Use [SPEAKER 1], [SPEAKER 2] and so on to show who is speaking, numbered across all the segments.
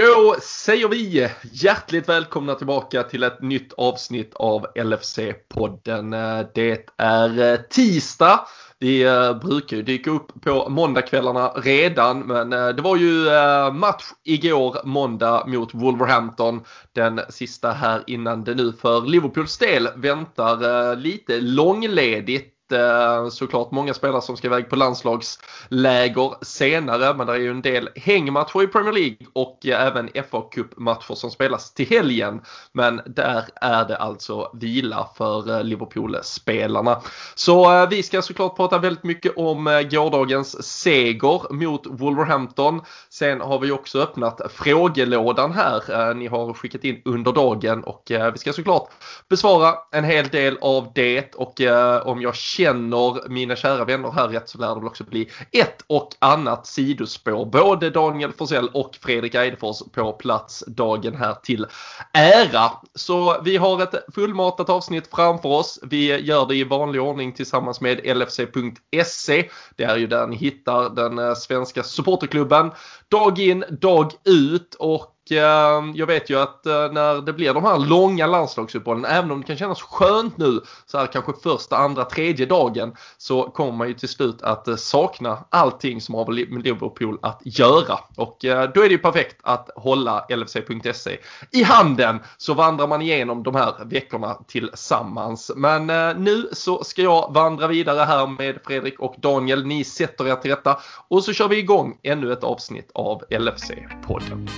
[SPEAKER 1] Då säger vi hjärtligt välkomna tillbaka till ett nytt avsnitt av LFC-podden. Det är eh, tisdag. Vi eh, brukar ju dyka upp på måndagskvällarna redan men eh, det var ju match igår måndag mot Wolverhampton. Den sista här innan det nu för Liverpools del väntar lite långledigt Eh, såklart många spelare som ska iväg på landslagsläger senare men det är ju en del hängmatcher i Premier League och eh, även fa Cup-matcher som spelas till helgen. Men där är det alltså vila för eh, Liverpool-spelarna. Så vi ska såklart prata väldigt mycket om gårdagens seger mot Wolverhampton. Sen har vi också öppnat frågelådan här. Ni har skickat in under dagen och vi ska såklart besvara en hel del av det och om jag känner mina kära vänner här rätt så lär det väl också bli ett och annat sidospår. Både Daniel Forsell och Fredrik Eidefors på plats dagen här till ära. Så vi har ett fullmatat avsnitt framför oss. Vi gör det i vanlig ordning tillsammans med LFC.se. Det är ju där ni hittar den eh, svenska supporterklubben dag in, dag ut och ehm, jag vet ju att eh, när det blir de här långa landslagsuppehållen, även om det kan kännas skönt nu så här kanske första, andra, tredje dagen så kommer man ju till slut att eh, sakna allting som har med Liverpool att göra. Och eh, då är det ju perfekt att hålla LFC.se i handen så vandrar man igenom de här veckorna tillsammans. Men eh, nu så ska jag vandra vidare här med Fredrik och Daniel. Ni sätter er till rätta och så kör vi igång ännu ett avsnitt av LFC-podden.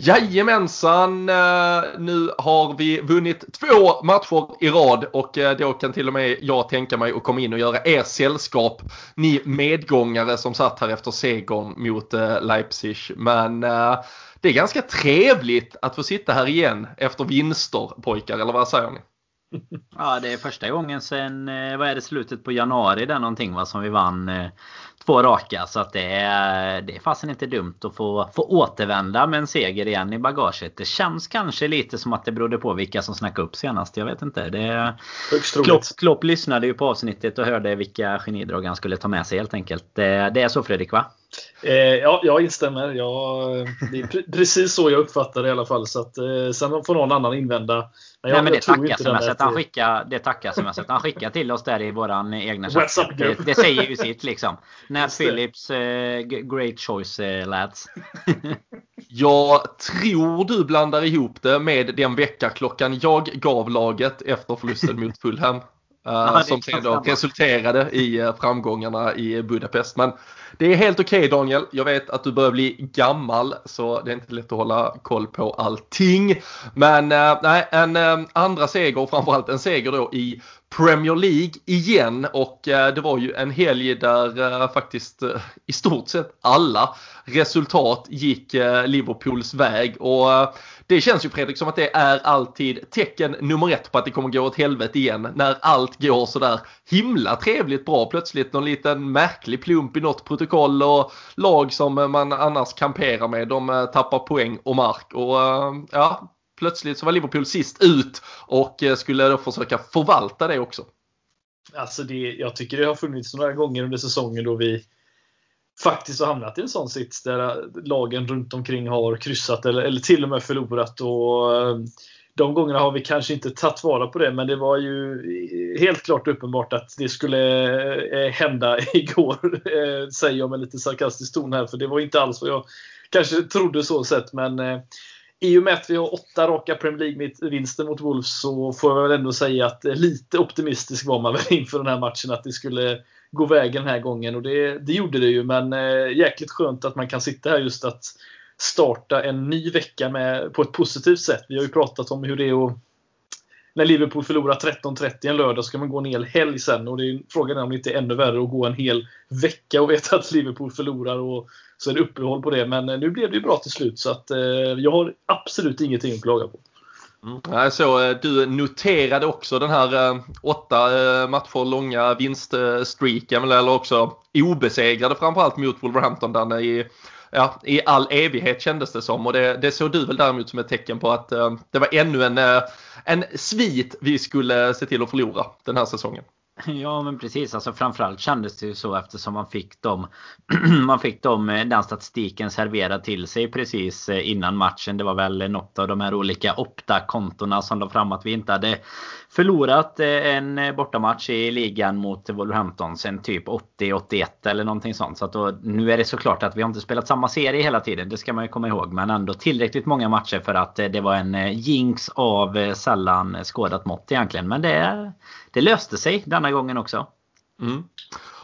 [SPEAKER 1] Jajamensan, eh, nu har vi vunnit två matcher i rad och eh, då kan till och med jag tänka mig att komma in och göra er sällskap. Ni medgångare som satt här efter segern mot eh, Leipzig. Men det är ganska trevligt att få sitta här igen efter vinster pojkar, eller vad säger ni?
[SPEAKER 2] Ja, det är första gången sen, vad är det, slutet på januari där någonting va, som vi vann två raka. Så att det är, det är fasen inte dumt att få, få återvända med en seger igen i bagaget. Det känns kanske lite som att det berodde på vilka som snackade upp senast. Jag vet inte. Det, Klopp, Klopp lyssnade ju på avsnittet och hörde vilka genidrag han skulle ta med sig helt enkelt. Det, det är så Fredrik va?
[SPEAKER 3] Eh, ja, jag instämmer. Jag, det är precis så jag uppfattar det i alla fall. Så att, eh, sen får någon annan invända.
[SPEAKER 2] Men jag, Nej, men det tackar han skickar, det tackar han skickar till oss där i våran egna chatt. Det, det, säger ju sitt liksom. Nat Phillips, eh, great choice eh, lads.
[SPEAKER 1] jag tror du blandar ihop det med den veckaklockan jag gav laget efter förlusten mot Fulham. Uh, som sen då resulterade i uh, framgångarna i Budapest. Men det är helt okej okay, Daniel. Jag vet att du börjar bli gammal så det är inte lätt att hålla koll på allting. Men uh, nej, en andra seger och framförallt en seger då i Premier League igen och det var ju en helg där faktiskt i stort sett alla resultat gick Liverpools väg. och det känns ju Fredrik som att det är alltid tecken nummer ett på att det kommer gå åt helvete igen. När allt går sådär himla trevligt bra. Plötsligt någon liten märklig plump i något protokoll och lag som man annars kamperar med de eh, tappar poäng och mark. Och eh, ja, plötsligt så var Liverpool sist ut och eh, skulle då försöka förvalta det också.
[SPEAKER 3] Alltså det, jag tycker det har funnits några gånger under säsongen då vi faktiskt har hamnat i en sån sits där lagen runt omkring har kryssat eller, eller till och med förlorat. Och eh, de gångerna har vi kanske inte tagit vara på det, men det var ju helt klart uppenbart att det skulle eh, hända igår. Eh, säger jag med lite sarkastisk ton här, för det var inte alls vad jag kanske trodde så sett. Men i och med att vi har åtta raka Premier League-vinster mot Wolves så får jag väl ändå säga att lite optimistisk var man väl inför den här matchen. Att det skulle gå vägen den här gången. Och det, det gjorde det ju, men eh, jäkligt skönt att man kan sitta här just att starta en ny vecka med, på ett positivt sätt. Vi har ju pratat om hur det är att när Liverpool förlorar 13-30 en lördag så ska man gå en hel helg sen. Och det är, frågan är om det inte är ännu värre att gå en hel vecka och veta att Liverpool förlorar och så är det uppehåll på det. Men eh, nu blev det ju bra till slut så att eh, jag har absolut ingenting att klaga på.
[SPEAKER 1] Mm. Så eh, du noterade också den här eh, åtta eh, matcher långa vinststreaken eller också obesegrade framförallt mot Wolverhampton där i, ja, i all evighet kändes det som och det, det såg du väl däremot som ett tecken på att det var ännu en, en svit vi skulle se till att förlora den här säsongen.
[SPEAKER 2] Ja men precis, alltså framförallt kändes det ju så eftersom man fick dem Man fick dem, eh, den statistiken serverad till sig precis eh, innan matchen. Det var väl något av de här olika Opta-kontona som la fram att vi inte hade förlorat eh, en bortamatch i ligan mot Wolverhampton sen typ 80-81 eller någonting sånt. Så att då, nu är det såklart att vi har inte spelat samma serie hela tiden. Det ska man ju komma ihåg. Men ändå tillräckligt många matcher för att det var en jinx av sällan skådat mått egentligen. Men det, det löste sig denna gången också.
[SPEAKER 3] Mm.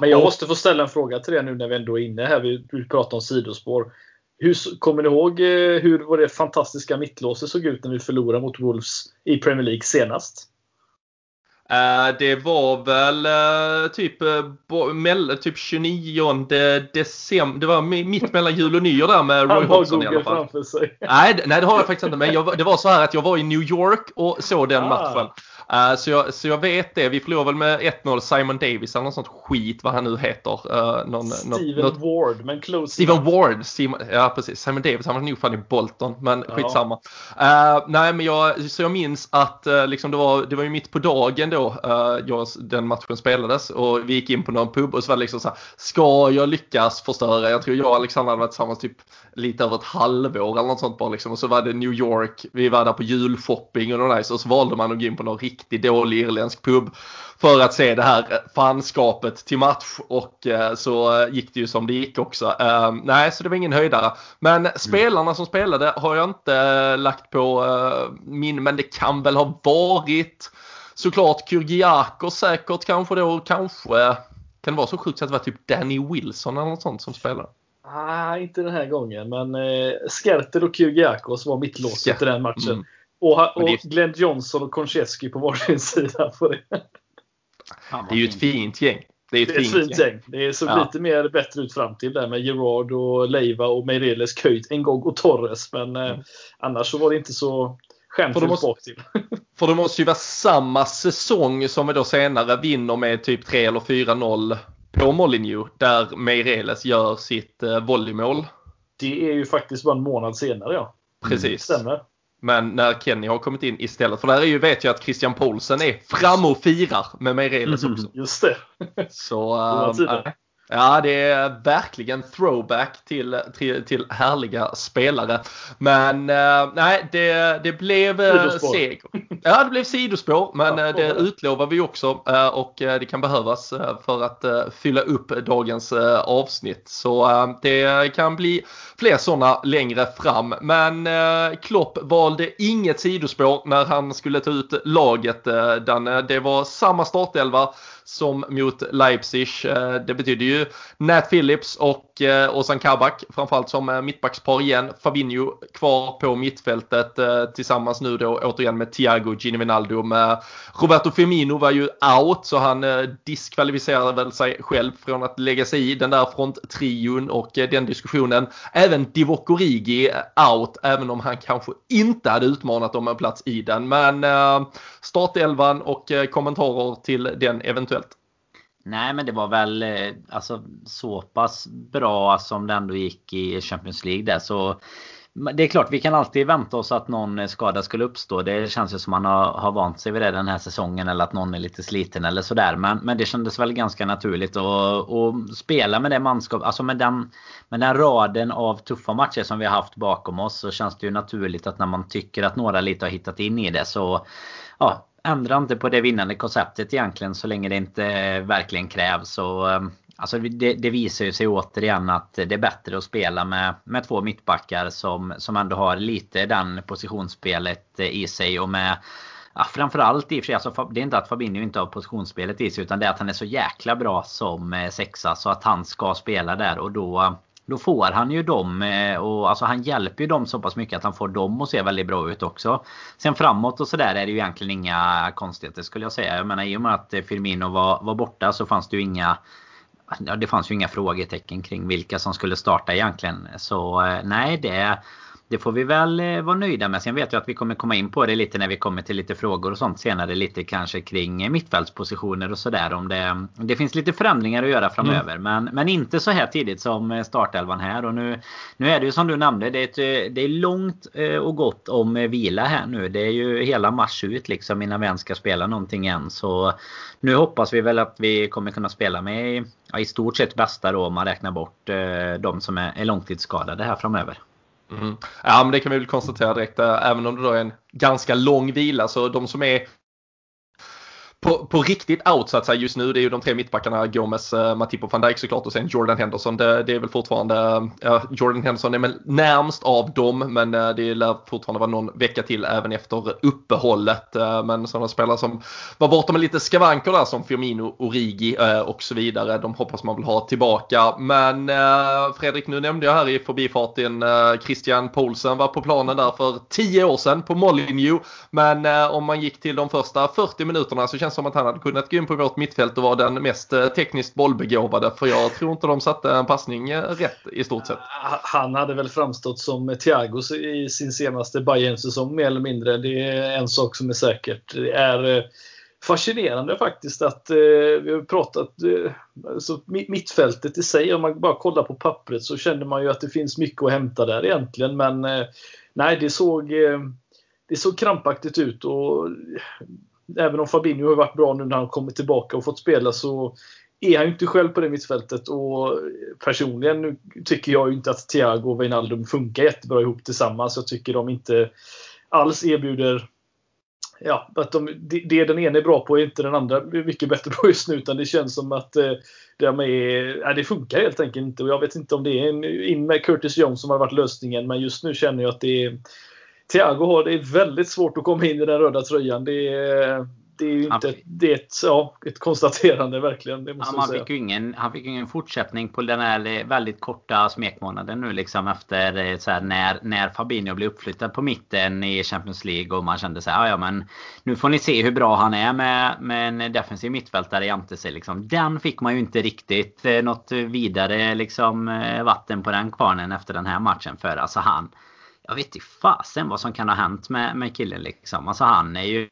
[SPEAKER 3] Men jag måste få ställa en fråga till er nu när vi ändå är inne här. Vi, pratar om sidospår. Hur, kommer ni ihåg eh, hur var det fantastiska mittlåset såg ut när vi förlorade mot Wolves i Premier League senast?
[SPEAKER 1] Uh, det var väl uh, typ, mell, typ 29 december. Det var mitt mellan jul och nyår där med Roy Hodgson i alla fall.
[SPEAKER 3] Framför sig.
[SPEAKER 1] Nej, nej, det har jag faktiskt inte. Men jag, det var så här att jag var i New York och såg den ah. matchen. Uh, så, jag, så jag vet det. Vi förlorade väl med 1-0 Simon Davis eller något sånt skit vad han nu heter. Uh,
[SPEAKER 3] någon, Steven något, Ward, men close
[SPEAKER 1] Steven Ward, Simon, ja precis. Simon Davis, han var nog fan i Bolton, men ja. skitsamma. Uh, nej men jag, så jag minns att uh, liksom det, var, det var ju mitt på dagen då jag, den matchen spelades och vi gick in på någon pub och så var det liksom så här, ska jag lyckas förstöra? Jag tror jag och Alexander hade varit tillsammans typ lite över ett halvår eller något sånt bara liksom. Och så var det New York, vi var där på julshopping och och så valde man att gå in på någon riktigt dålig irländsk pub för att se det här fanskapet till match och eh, så gick det ju som det gick också. Eh, nej, så det var ingen höjdare. Men mm. spelarna som spelade har jag inte eh, lagt på min, men det kan väl ha varit såklart Kyrgiakos säkert kanske då, kanske kan det vara så sjukt att det var typ Danny Wilson eller något sånt som spelade?
[SPEAKER 3] Nej, inte den här gången. Men eh, Skertel och Kyrgiakos var mittlåset i den matchen. Mm. Och, och det... Glenn Johnson och Konchesky på varsin sida på det.
[SPEAKER 1] Det är ju ett fint gäng.
[SPEAKER 3] Det är ett, det är fint, fint gäng. gäng. Det såg ja. lite mer bättre ut fram till där med Gerard och Leiva och Meireles, Köjt, Ngog och Torres. Men eh, mm. annars så var det inte så skämtfullt bak till.
[SPEAKER 1] för det måste ju vara samma säsong som vi då senare vinner med typ 3 eller 4-0 på Molineux där Meireles gör sitt eh, volleymål.
[SPEAKER 3] Det är ju faktiskt bara en månad senare ja.
[SPEAKER 1] Precis. Mm, stämmer. Men när Kenny har kommit in istället. För där är ju, vet jag att Christian Paulsen är framme och firar med Meireles också.
[SPEAKER 3] Just det.
[SPEAKER 1] Så äh, Ja, det är verkligen throwback till, till, till härliga spelare. Men eh, nej, det, det blev eh, seger. Ja, det blev sidospår, men ja, eh, det utlovar vi också eh, och eh, det kan behövas eh, för att fylla upp dagens avsnitt. Så det kan bli fler sådana längre fram. Men Klopp valde inget sidospår när han skulle ta ut laget. Danne. Det var samma startelva som mot Leipzig. Eh, det betyder ju Nat Phillips och eh, Ozan Kabak framförallt som eh, mittbackspar igen. Fabinho kvar på mittfältet tillsammans nu då återigen med Thiago Ginovinaldo. Med Roberto Firmino var ju out så han diskvalificerade väl sig själv från att lägga sig i den där fronttrion och den diskussionen. Även Divock Origi out även om han kanske inte hade utmanat om en plats i den. Men startelvan och kommentarer till den eventuellt
[SPEAKER 2] Nej men det var väl eh, alltså, så pass bra som det ändå gick i Champions League där så det är klart, vi kan alltid vänta oss att någon eh, skada skulle uppstå. Det känns ju som man har, har vant sig vid det den här säsongen. Eller att någon är lite sliten eller sådär. Men, men det kändes väl ganska naturligt att, att spela med det manskap, alltså med den, med den raden av tuffa matcher som vi har haft bakom oss. Så känns det ju naturligt att när man tycker att några lite har hittat in i det så ja, ändra inte på det vinnande konceptet egentligen så länge det inte eh, verkligen krävs. Och, ehm, alltså det, det, visar ju sig återigen att det är bättre att spela med, med två mittbackar som, som ändå har lite den positionsspelet eh, i sig och med Ja, framförallt i och för sig, alltså, det är inte att Fabinho inte har positionsspelet i sig utan det är att han är så jäkla bra som eh, sexa så att han ska spela där och då då får han ju dem eh, och alltså han hjälper ju dem så pass mycket att han får dem att se väldigt bra ut också. Sen framåt och sådär är det ju egentligen inga konstigheter skulle jag säga. Jag menar i och med att eh, Firmino var, var borta så fanns det ju inga Ja, det fanns ju inga frågetecken kring vilka som skulle starta egentligen. Så eh, nej, det, det får vi väl eh, vara nöjda med. Sen vet jag att vi kommer komma in på det lite när vi kommer till lite frågor och sånt senare. Lite kanske kring mittfältspositioner och sådär. Om det, det finns lite förändringar att göra framöver. Mm. Men, men inte så här tidigt som startelvan här. Och nu, nu är det ju som du nämnde. Det är, ett, det är långt och gott om vila här nu. Det är ju hela mars ut liksom innan vi ens ska spela någonting än. Så nu hoppas vi väl att vi kommer kunna spela med ja, i stort sett bästa då om man räknar bort eh, de som är, är långtidsskadade här framöver.
[SPEAKER 1] Mm. Ja men det kan vi väl konstatera direkt. Eh, även om det då är en ganska lång vila så de som är på, på riktigt out så att säga just nu det är ju de tre mittbackarna Gomes, eh, Matip och van Dijk såklart och sen Jordan Henderson. Det, det är väl fortfarande, eh, ja, Jordan Henderson är väl närmst av dem men eh, det lär fortfarande vara någon vecka till även efter uppehållet. Men sådana spelare som var borta med lite skavanker där som Firmino, Origi och så vidare. De hoppas man vill ha tillbaka. Men Fredrik, nu nämnde jag här i förbifarten Christian Poulsen var på planen där för 10 år sedan på Molineux. Men om man gick till de första 40 minuterna så känns känns som att han hade kunnat gå in på vårt mittfält och vara den mest eh, tekniskt bollbegåvade. För jag tror inte de satte en passning eh, rätt i stort sett.
[SPEAKER 3] Ah, han hade väl framstått som Thiago i sin senaste Bayern-säsong mer eller mindre. Det är en sak som är säkert. Det är eh, fascinerande faktiskt att eh, vi har pratat eh, alltså, så mittfältet i sig, om man bara kollar på pappret så känner man ju att det finns mycket att hämta där egentligen. Men eh, nej, det såg, det såg krampaktigt ut och även om Fabinho har varit bra nu när han kommit tillbaka och fått spela så är han ju inte själv på det mittfältet och personligen tycker jag ju inte att Thiago och Wijnaldum funkar jättebra ihop tillsammans. Jag tycker de inte alls erbjuder Ja, att de, det den ena är bra på är inte den andra mycket bättre på just nu. Utan det känns som att eh, är, ja, det funkar helt enkelt inte. Och jag vet inte om det är en, in med Curtis Jones som har varit lösningen. Men just nu känner jag att det är Thiago har det väldigt svårt att komma in i den röda tröjan. Det är, det är ju inte han, det är ett, ja, ett konstaterande verkligen. Det
[SPEAKER 2] måste han,
[SPEAKER 3] säga.
[SPEAKER 2] Fick ju ingen, han fick ju ingen fortsättning på den här väldigt korta smekmånaden nu liksom efter eh, så här, när, när Fabinho blev uppflyttad på mitten i Champions League och man kände så här, ja men nu får ni se hur bra han är med, med en defensiv mittfältare jämte sig liksom. Den fick man ju inte riktigt eh, något vidare liksom eh, vatten på den kvarnen efter den här matchen för alltså han jag vet inte fasen vad som kan ha hänt med, med killen liksom. Alltså han är ju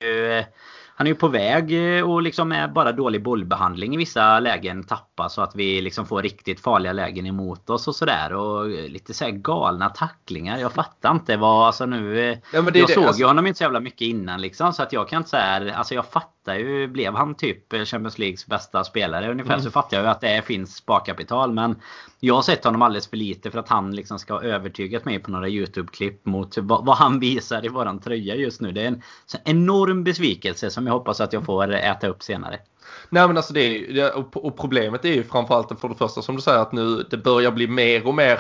[SPEAKER 2] han är ju på väg eh, och liksom med bara dålig bollbehandling i vissa lägen tappa så att vi liksom får riktigt farliga lägen emot oss och sådär. Och lite så galna tacklingar. Jag fattar inte vad, alltså nu. Eh, ja, jag det, såg alltså... ju honom inte så jävla mycket innan liksom. Så att jag kan inte säga, alltså jag fattar ju, blev han typ Champions Leagues bästa spelare ungefär mm. så fattar jag ju att det finns sparkapital. Men jag har sett honom alldeles för lite för att han liksom ska ha övertygat mig på några YouTube-klipp mot vad, vad, han visar i våran tröja just nu. Det är en enorm besvikelse som jag hoppas att jag får äta upp senare.
[SPEAKER 1] Nej men alltså det är och problemet är ju framförallt för det första som du säger att nu det börjar bli mer och mer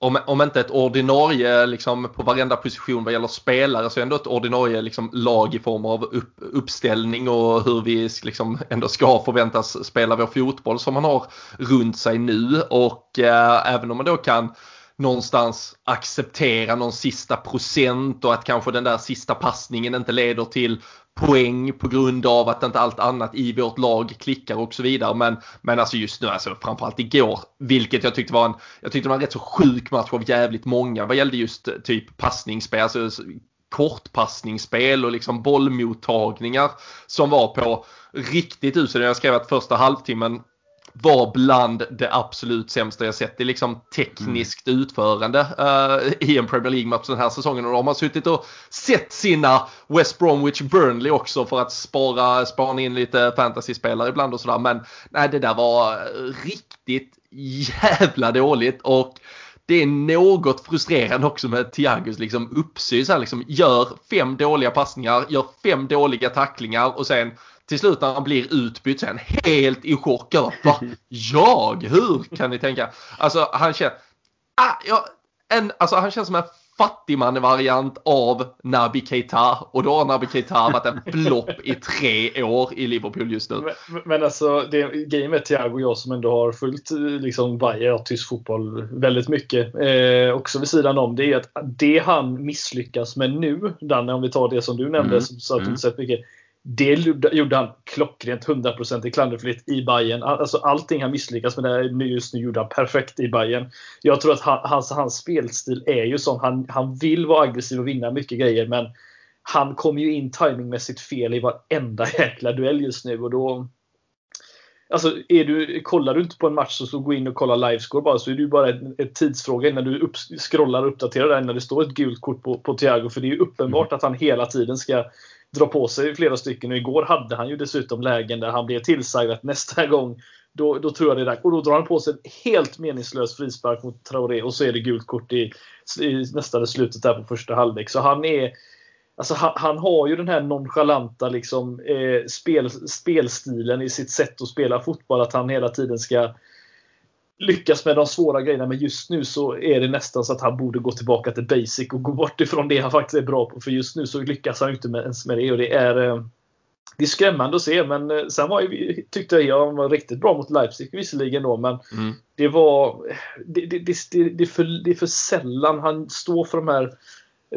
[SPEAKER 1] om, om inte ett ordinarie liksom, på varenda position vad gäller spelare så ändå ett ordinarie liksom, lag i form av upp, uppställning och hur vi liksom, ändå ska förväntas spela vår fotboll som man har runt sig nu. Och eh, även om man då kan någonstans acceptera någon sista procent och att kanske den där sista passningen inte leder till poäng på grund av att inte allt annat i vårt lag klickar och så vidare. Men, men alltså just nu, alltså framförallt igår, vilket jag tyckte var en, jag tyckte det var en rätt så sjuk match av jävligt många vad gällde just eh, typ passningsspel, alltså kortpassningsspel och liksom bollmottagningar som var på riktigt usel. Jag skrev att första halvtimmen var bland det absolut sämsta jag sett. i liksom tekniskt mm. utförande uh, i en Premier League-match den här säsongen. Och då har man suttit och sett sina West Bromwich Burnley också för att spara, spana in lite fantasyspelare ibland och sådär. Men nej, det där var riktigt jävla dåligt. och det är något frustrerande också med Thiagos liksom uppsyn. Liksom, gör fem dåliga passningar, gör fem dåliga tacklingar och sen till slut när han blir utbytt han helt i chock över va? Jag? Hur kan ni tänka? Alltså han känner, ah, ja, en, alltså, han känns som en fattigman-variant av Naby Keita och då har Naby Keita varit en flopp i tre år i Liverpool just nu.
[SPEAKER 3] Men, men alltså, det grejen med Thiago och jag som ändå har följt liksom Bayern och tysk fotboll väldigt mycket, eh, också vid sidan om, det är att det han misslyckas med nu, Danne, om vi tar det som du nämnde, mm. så att du inte sett mycket, det gjorde han klockrent 100% klanderfritt i Bayern. Alltså allting han misslyckas med där just nu gjorde han perfekt i Bayern. Jag tror att han, hans, hans spelstil är ju sån. Han, han vill vara aggressiv och vinna mycket grejer men han kommer ju in timingmässigt fel i varenda jäkla duell just nu och då Alltså, är du, kollar du inte på en match så, så gå in och kolla livescore bara så är det ju bara en, en tidsfråga innan du upp, scrollar och uppdaterar där när det står ett gult kort på, på Thiago. För det är ju uppenbart mm. att han hela tiden ska dra på sig flera stycken. Och igår hade han ju dessutom lägen där han blev tillsagd att nästa gång då, då tror jag det är dags. Och då drar han på sig en helt meningslös frispark mot Traoré och så är det gult kort i, i nästan slutet där på första halvlek. Så han är Alltså han, han, har ju den här nonchalanta liksom, eh, spel, spelstilen i sitt sätt att spela fotboll. Att han hela tiden ska lyckas med de svåra grejerna. Men just nu så är det nästan så att han borde gå tillbaka till basic och gå bort ifrån det han faktiskt är bra på. För just nu så lyckas han inte med, ens med det. Och det är, eh, det är skrämmande att se. Men eh, sen var ju, tyckte jag han var riktigt bra mot Leipzig visserligen då. Men mm. det var det, det, det, det, är för, det är för sällan han står för de här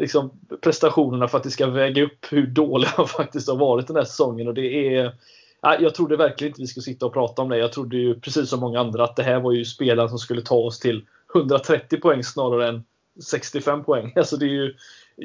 [SPEAKER 3] liksom, prestationerna för att det ska väga upp hur dålig han faktiskt har varit den här säsongen. Och det är, jag trodde verkligen inte vi skulle sitta och prata om det. Jag trodde ju precis som många andra att det här var ju spelaren som skulle ta oss till 130 poäng snarare än 65 poäng. Alltså det är ju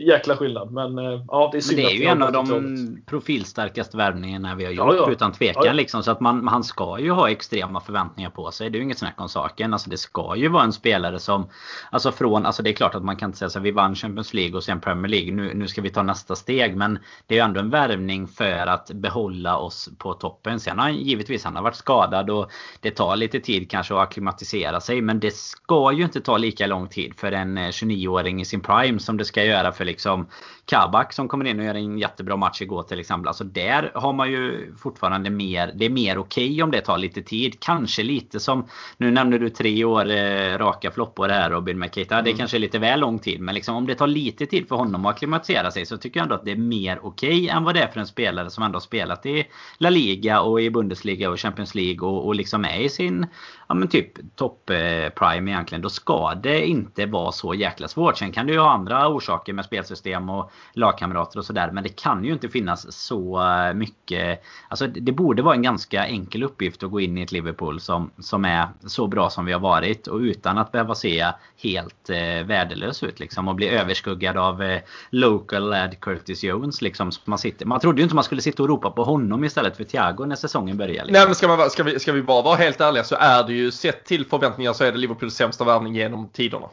[SPEAKER 3] jäkla skillnad. Men eh, ja, det är
[SPEAKER 2] synd Men det är ju en av de profilstarkaste värvningarna vi har gjort ja, ja. utan tvekan. Ja, liksom, så att man, han ska ju ha extrema förväntningar på sig. Det är ju inget snack om saken. Alltså, det ska ju vara en spelare som... Alltså från... Alltså det är klart att man kan inte säga så vi vann Champions League och sen Premier League. Nu, nu ska vi ta nästa steg. Men det är ju ändå en värvning för att behålla oss på toppen. Sen har han givetvis han har varit skadad och det tar lite tid kanske att acklimatisera sig. Men det ska ju inte ta lika lång tid för en 29-åring eh, i sin prime som det ska göra för liksom Kabak som kommer in och gör en jättebra match igår till exempel. Alltså där har man ju fortfarande mer, det är mer okej okay om det tar lite tid. Kanske lite som, nu nämnde du tre år eh, raka floppor här Robin. Mm. Det är mm. kanske lite väl lång tid. Men liksom om det tar lite tid för honom att akklimatisera sig så tycker jag ändå att det är mer okej okay än vad det är för en spelare som ändå har spelat i La Liga och i Bundesliga och Champions League och, och liksom är i sin ja men typ topp prime egentligen. Då ska det inte vara så jäkla svårt. Sen kan det ju ha andra orsaker med spelsystem och lagkamrater och sådär. Men det kan ju inte finnas så eh, mycket. Alltså det borde vara en ganska enkel uppgift att gå in i ett Liverpool som, som är så bra som vi har varit. Och utan att behöva se helt eh, värdelös ut liksom. Och bli överskuggad av eh, local lad Curtis Jones liksom. Man, sitter, man trodde ju inte man skulle sitta och ropa på honom istället för Thiago när säsongen börjar. Liksom.
[SPEAKER 1] Nej men ska, man, ska, vi, ska vi bara vara helt ärliga så är det ju sett till förväntningar så är det Liverpools sämsta värvning genom tiderna.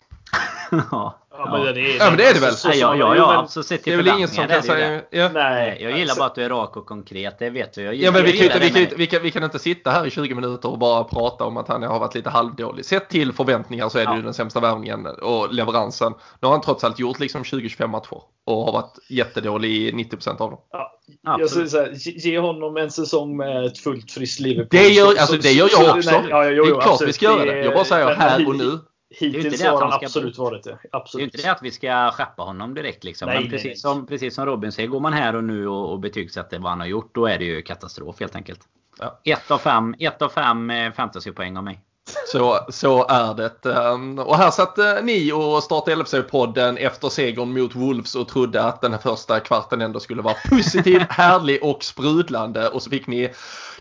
[SPEAKER 2] ja.
[SPEAKER 1] Ja, men det är, ja, men det, är det väl?
[SPEAKER 2] Så, så, ja, ja, ja, alltså, sett till
[SPEAKER 1] det är väl ingen som kan säga...
[SPEAKER 2] Ja. Nej, jag gillar bara att du är rak och konkret. Det vet du. Jag
[SPEAKER 1] ja, men vi kan, vi, kan, vi, kan, vi kan inte sitta här i 20 minuter och bara prata om att han har varit lite halvdålig. Sett till förväntningar så är det ja. ju den sämsta värvningen och leveransen. Nu har han trots allt gjort liksom 20-25 matcher och har varit jättedålig i 90% av dem.
[SPEAKER 3] Ja, jag skulle säga, ge honom en säsong med ett fullt friskt Liverpool.
[SPEAKER 1] Det gör, alltså, det gör jag också. Nej, ja, jo, jo, det är klart absolut. vi ska göra det. Jag bara säger här och nu.
[SPEAKER 3] Hittills har han absolut varit det. Absolut.
[SPEAKER 2] Det är inte det att vi ska skeppa honom direkt. Liksom. Nej, Men precis, nej. Som, precis som Robin säger, går man här och nu och, och betygsätter vad han har gjort, då är det ju katastrof helt enkelt. Ja. Ett av fem, ett av fem eh, fantasypoäng av mig.
[SPEAKER 1] Så, så är det. Ehm, och här satt ni och startade LFC-podden efter segern mot Wolves och trodde att den här första kvarten ändå skulle vara positiv, härlig och sprudlande. Och så fick ni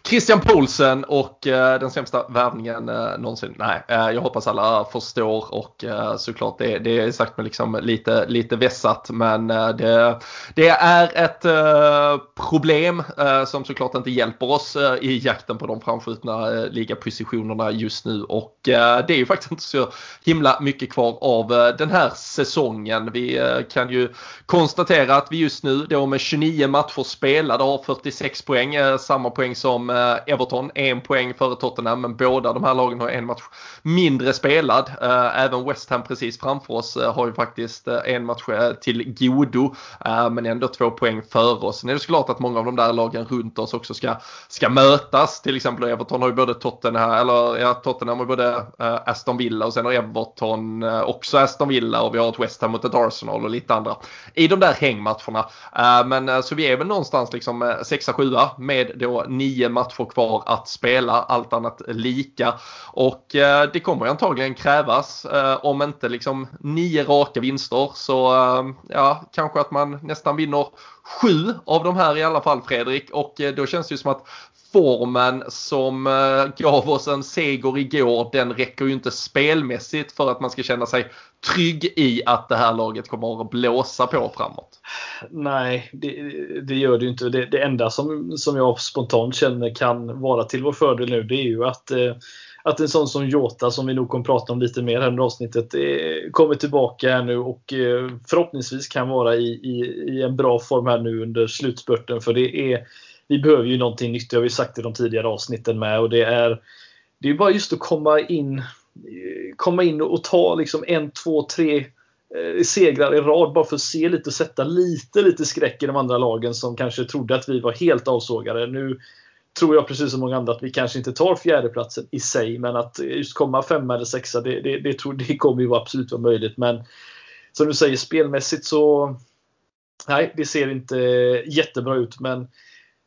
[SPEAKER 1] Christian Poulsen och eh, den sämsta värvningen eh, någonsin. Nej, eh, jag hoppas alla förstår och eh, såklart det, det är sagt med liksom lite, lite vässat men eh, det, det är ett eh, problem eh, som såklart inte hjälper oss i jakten på de framskjutna ligapositionerna just nu och eh, det är ju faktiskt inte så himla mycket kvar av eh, den här säsongen. Vi eh, kan ju konstatera att vi just nu då med 29 matcher spelade har 46 poäng, samma poäng som Everton en poäng före Tottenham men båda de här lagen har en match mindre spelad. Även West Ham precis framför oss har ju faktiskt en match till godo men ändå två poäng före oss. Sen är det såklart att många av de där lagen runt oss också ska, ska mötas. Till exempel Everton har ju både Tottenham, eller ja, Tottenham har både uh, Aston Villa och sen har Everton uh, också Aston Villa och vi har ett West Ham mot ett Arsenal och lite andra i de där hängmatcherna. Eh, men så vi är väl någonstans liksom 6-7 med då nio matcher kvar att spela, allt annat lika. Och det kommer ju antagligen krävas, om inte liksom nio raka vinster så ja, kanske att man nästan vinner sju av de här i alla fall Fredrik och då känns det ju som att formen som eh, gav oss en seger igår den räcker ju inte spelmässigt för att man ska känna sig trygg i att det här laget kommer att blåsa på framåt.
[SPEAKER 3] Nej, det, det gör det ju inte. Det, det, enda som, som jag spontant känner kan vara till vår fördel nu det är ju att eh, att en sån som Jota, som vi nog kommer prata om lite mer här under avsnittet, eh, kommer tillbaka här nu och eh, förhoppningsvis kan vara i, i, i en bra form här nu under slutspurten. För det är vi behöver ju någonting nytt. Det har vi sagt i de tidigare avsnitten med. Och det är, det är bara just att komma in, eh, komma in och ta liksom en, två, tre eh, segrar i rad bara för att se lite och sätta lite, lite skräck i de andra lagen som kanske trodde att vi var helt avsågade. Nu tror jag precis som många andra att vi kanske inte tar fjärdeplatsen i sig, men att just komma femma eller sexa, det, det, det, tror, det kommer ju absolut vara möjligt. Men som du säger, spelmässigt så Nej, det ser inte jättebra ut, men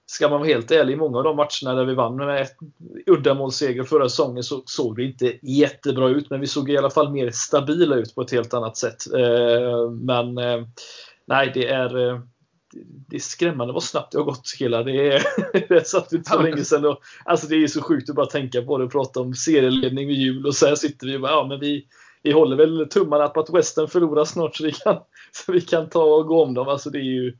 [SPEAKER 3] ska man vara helt ärlig, i många av de matcherna där vi vann med ett uddamålsseger förra säsongen så såg det inte jättebra ut. Men vi såg i alla fall mer stabila ut på ett helt annat sätt. Eh, men eh, nej, det är, eh, det är skrämmande vad snabbt det har gått killar. Det är, det satt inte så länge sedan. Och, alltså det är så sjukt att bara tänka på det och prata om serieledning vid jul och så här sitter vi och bara, ja men vi, vi håller väl tummarna på att Western förlorar snart så vi kan, så vi kan ta och gå om dem. Alltså det är ju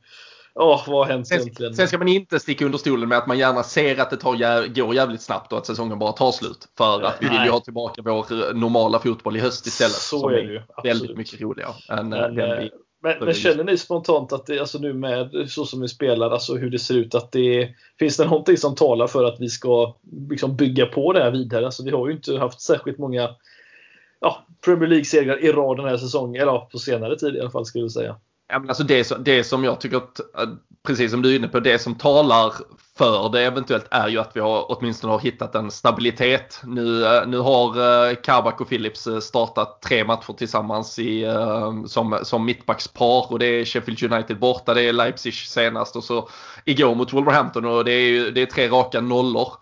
[SPEAKER 3] Ja, vad har hänt egentligen?
[SPEAKER 1] Sen ska man inte sticka under stolen med att man gärna ser att det tar, går jävligt snabbt och att säsongen bara tar slut. För att vi vill ju ha tillbaka vår normala fotboll i höst istället.
[SPEAKER 3] Så som är det ju.
[SPEAKER 1] Väldigt mycket roligare än
[SPEAKER 3] men, den vi men, men känner ni spontant att det, alltså nu med så som vi spelar, alltså hur det ser ut, att det finns det någonting som talar för att vi ska liksom bygga på det här vidare? Alltså vi har ju inte haft särskilt många ja, Premier League-segrar i rad den här säsongen, eller på senare tid i alla fall skulle jag säga.
[SPEAKER 1] Ja, men alltså det, det som jag tycker att, eh, precis som du är inne på, det som talar för det eventuellt är ju att vi har, åtminstone har hittat en stabilitet. Nu, eh, nu har Karbak Kabak och Philips eh, startat tre matcher tillsammans i, som, som mittbackspar och det är Sheffield United borta, det är Leipzig senast och så igår mot Wolverhampton och det är, det är tre raka nollor.